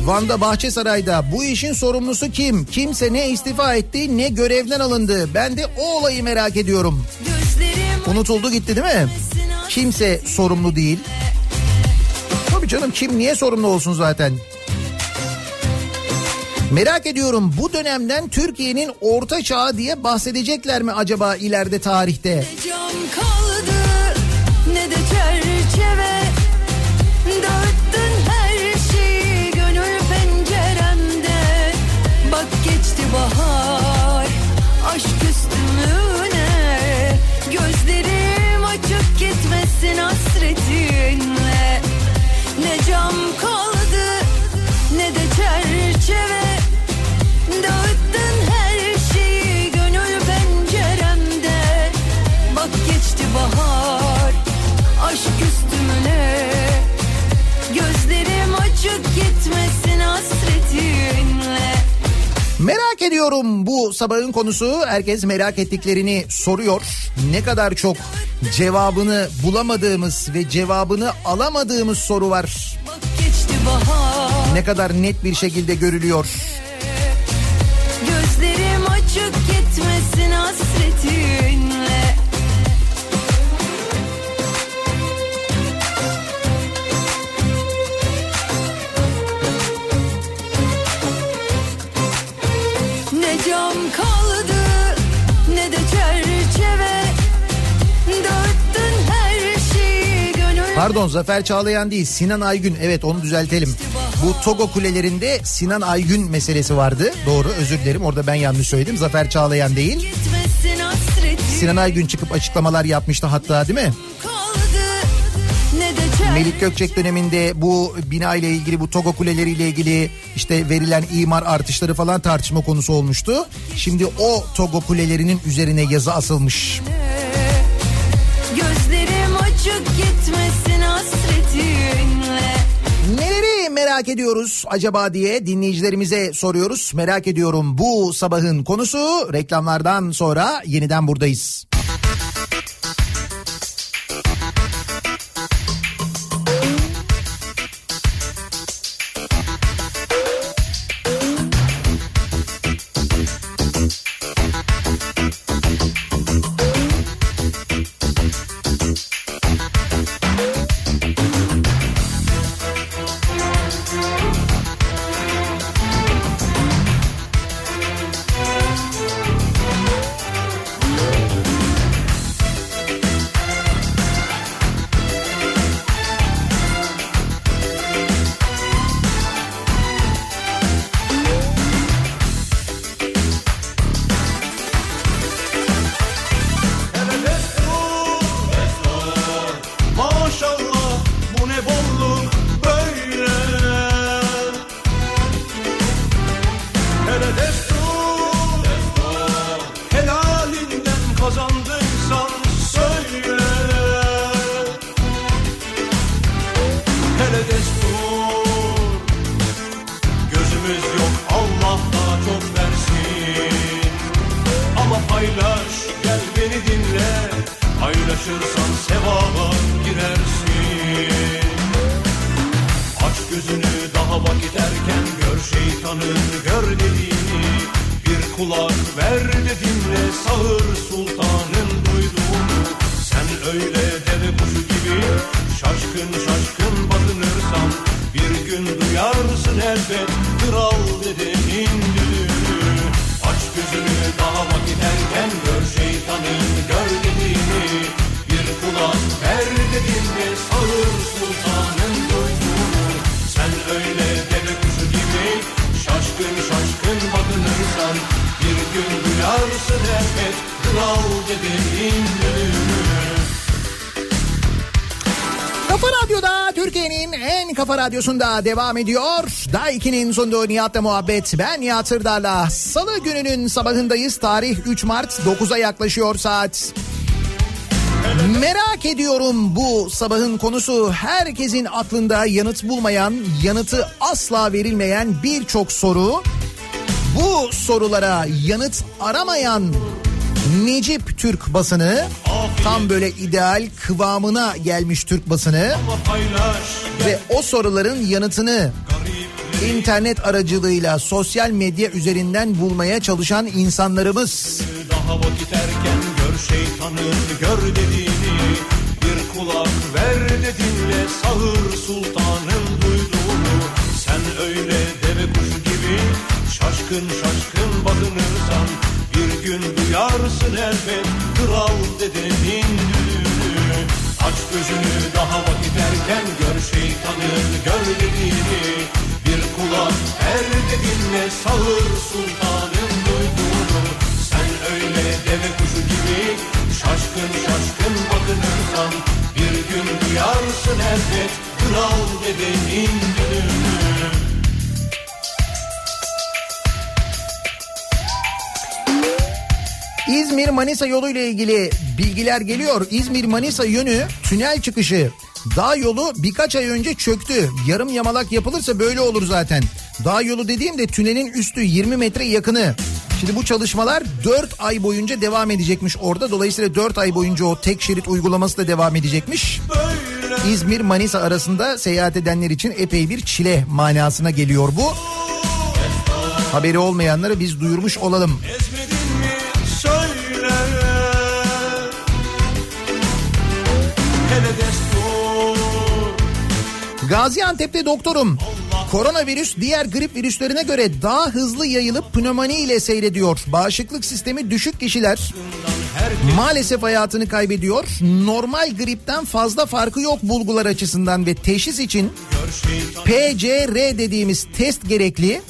Van'da Bahçesaray'da bu işin sorumlusu kim? Kimse ne istifa etti ne görevden alındı. Ben de o olayı merak ediyorum. Unutuldu gitti değil mi? Kimse sorumlu değil. Tabii canım kim niye sorumlu olsun zaten? Merak ediyorum bu dönemden Türkiye'nin orta çağı diye bahsedecekler mi acaba ileride tarihte? cam kaldı ne de çerçeve. Dağıttın her şeyi gönül penceremde. Bak geçti bahar aşk üstümüne Gözlerim açık gitmesin hasretinle ediyorum bu sabahın konusu. Herkes merak ettiklerini soruyor. Ne kadar çok cevabını bulamadığımız ve cevabını alamadığımız soru var. Ne kadar net bir şekilde görülüyor. Gözlerim açık gitmesin hasretinle Pardon Zafer Çağlayan değil Sinan Aygün evet onu düzeltelim. Bu Togo kulelerinde Sinan Aygün meselesi vardı. Doğru özür dilerim orada ben yanlış söyledim. Zafer Çağlayan değil. Sinan Aygün çıkıp açıklamalar yapmıştı hatta değil mi? ne Melik Gökçek döneminde bu bina ile ilgili bu Togo kuleleriyle ilgili işte verilen imar artışları falan tartışma konusu olmuştu. Şimdi o Togo kulelerinin üzerine yazı asılmış. Gözlerim açık gitmesin hasretinle Neleri merak ediyoruz acaba diye dinleyicilerimize soruyoruz. Merak ediyorum bu sabahın konusu reklamlardan sonra yeniden buradayız. Çalışırsan sevaba girersin. Aç gözünü daha vakit erken gör şeytanın gör dediğini. Bir kulak ver de dinle sağır sultanın duyduğunu. Sen öyle deve kuşu gibi şaşkın şaşkın bakınırsan Bir gün duyarsın elbet kral dedenin düdüğünü Aç gözünü daha vakit erken gör şeytanın gör dediğini Bir kulak ver de dinle sağır sultanın duyduğunu Sen öyle deve kuşu gibi şaşkın şaşkın bakınırsan Bir gün duyarsın elbet kral dedenin düdüğünü Kafa Radyo'da Türkiye'nin en kafa radyosunda devam ediyor. Day 2'nin sunduğu Nihat'la muhabbet. Ben Nihat. Salı gününün sabahındayız. Tarih 3 Mart 9'a yaklaşıyor saat. Merak ediyorum bu sabahın konusu herkesin aklında yanıt bulmayan, yanıtı asla verilmeyen birçok soru. Bu sorulara yanıt aramayan Necip Türk basını tam böyle ideal kıvamına gelmiş Türk basını ve o soruların yanıtını internet aracılığıyla sosyal medya üzerinden bulmaya çalışan insanlarımız. Daha vakit erken gör şeytanın gör dediğini Bir kulak ver de dinle sağır sultanın duyduğunu. Sen öyle deve kuşu gibi şaşkın şaşkın bakınırsan Bir gün duyarsın elbet kral dedenin düdüğünü Aç gözünü daha vakit erken gör şeytanın gör dediğini Bir kulak ver de dinle sağır sultanın duyduğunu. Sen öyle deve kuşu gibi şaşkın şaşkın bakınırsan Bir gün duyarsın elbet kral dedenin düdüğünü İzmir Manisa yolu ile ilgili bilgiler geliyor. İzmir Manisa yönü tünel çıkışı. Dağ yolu birkaç ay önce çöktü. Yarım yamalak yapılırsa böyle olur zaten. Dağ yolu dediğimde tünelin üstü 20 metre yakını. Şimdi bu çalışmalar 4 ay boyunca devam edecekmiş orada. Dolayısıyla 4 ay boyunca o tek şerit uygulaması da devam edecekmiş. İzmir Manisa arasında seyahat edenler için epey bir çile manasına geliyor bu. Haberi olmayanları biz duyurmuş olalım. Ezmedin Gaziantep'te doktorum. Koronavirüs diğer grip virüslerine göre daha hızlı yayılıp pnömoni ile seyrediyor. Bağışıklık sistemi düşük kişiler maalesef hayatını kaybediyor. Normal gripten fazla farkı yok bulgular açısından ve teşhis için PCR dediğimiz test gerekli.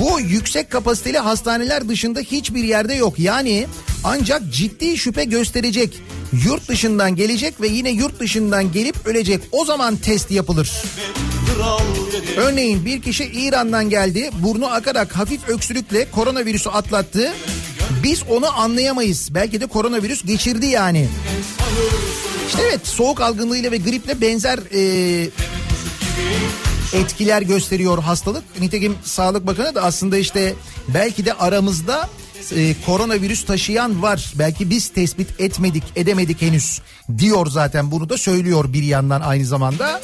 Bu yüksek kapasiteli hastaneler dışında hiçbir yerde yok. Yani ancak ciddi şüphe gösterecek. Yurt dışından gelecek ve yine yurt dışından gelip ölecek. O zaman test yapılır. Örneğin bir kişi İran'dan geldi. Burnu akarak hafif öksürükle koronavirüsü atlattı. Biz onu anlayamayız. Belki de koronavirüs geçirdi yani. İşte evet soğuk algınlığıyla ve griple benzer e, etkiler gösteriyor hastalık. Nitekim Sağlık Bakanı da aslında işte belki de aramızda e, koronavirüs taşıyan var. Belki biz tespit etmedik, edemedik henüz diyor zaten bunu da söylüyor bir yandan aynı zamanda.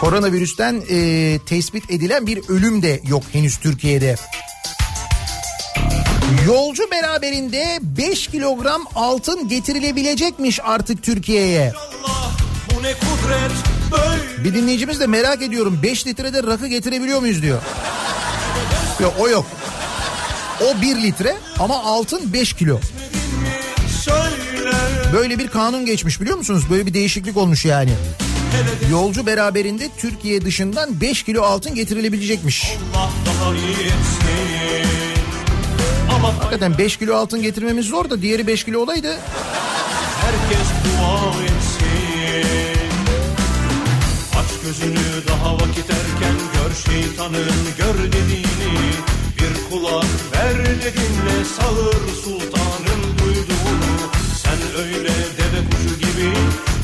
Koronavirüsten e, tespit edilen bir ölüm de yok henüz Türkiye'de. Yolcu beraberinde 5 kilogram altın getirilebilecekmiş artık Türkiye'ye. Bir dinleyicimiz de merak ediyorum 5 litrede rakı getirebiliyor muyuz diyor. Yok o yok. O 1 litre ama altın 5 kilo. Böyle bir kanun geçmiş biliyor musunuz? Böyle bir değişiklik olmuş yani. Yolcu beraberinde Türkiye dışından 5 kilo altın getirilebilecekmiş. Hakikaten 5 kilo altın getirmemiz zor da diğeri 5 kilo olaydı. herkes dua etsin Aç gözünü daha vakit erken gör şeytanın gör dediğini Bir kulak ver de dinle sağır sultanın duyduğunu. Sen öyle deve kuşu gibi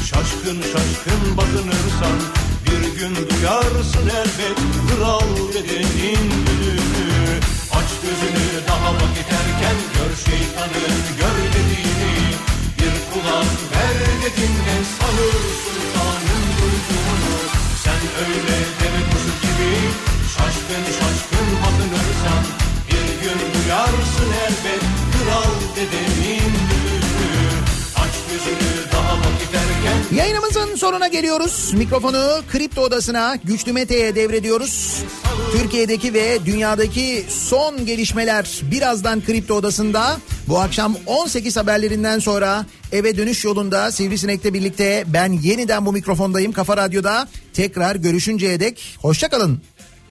şaşkın şaşkın bakınırsan Bir gün duyarsın elbet kral dedenin düdüğünü Aç gözünü daha vakit erken gör şeytanın gör dediğini. Kulak ver de sağır sultanın duyduğunu. Sen öyle deve gibi şaşkın şaşkın bakınırsan Bir gün duyarsın elbet. Kral dedemin Yayınımızın sonuna geliyoruz. Mikrofonu Kripto Odası'na Güçlü Mete'ye devrediyoruz. Türkiye'deki ve dünyadaki son gelişmeler birazdan Kripto Odası'nda. Bu akşam 18 haberlerinden sonra eve dönüş yolunda Sivrisinek'le birlikte ben yeniden bu mikrofondayım Kafa Radyo'da. Tekrar görüşünceye dek hoşçakalın.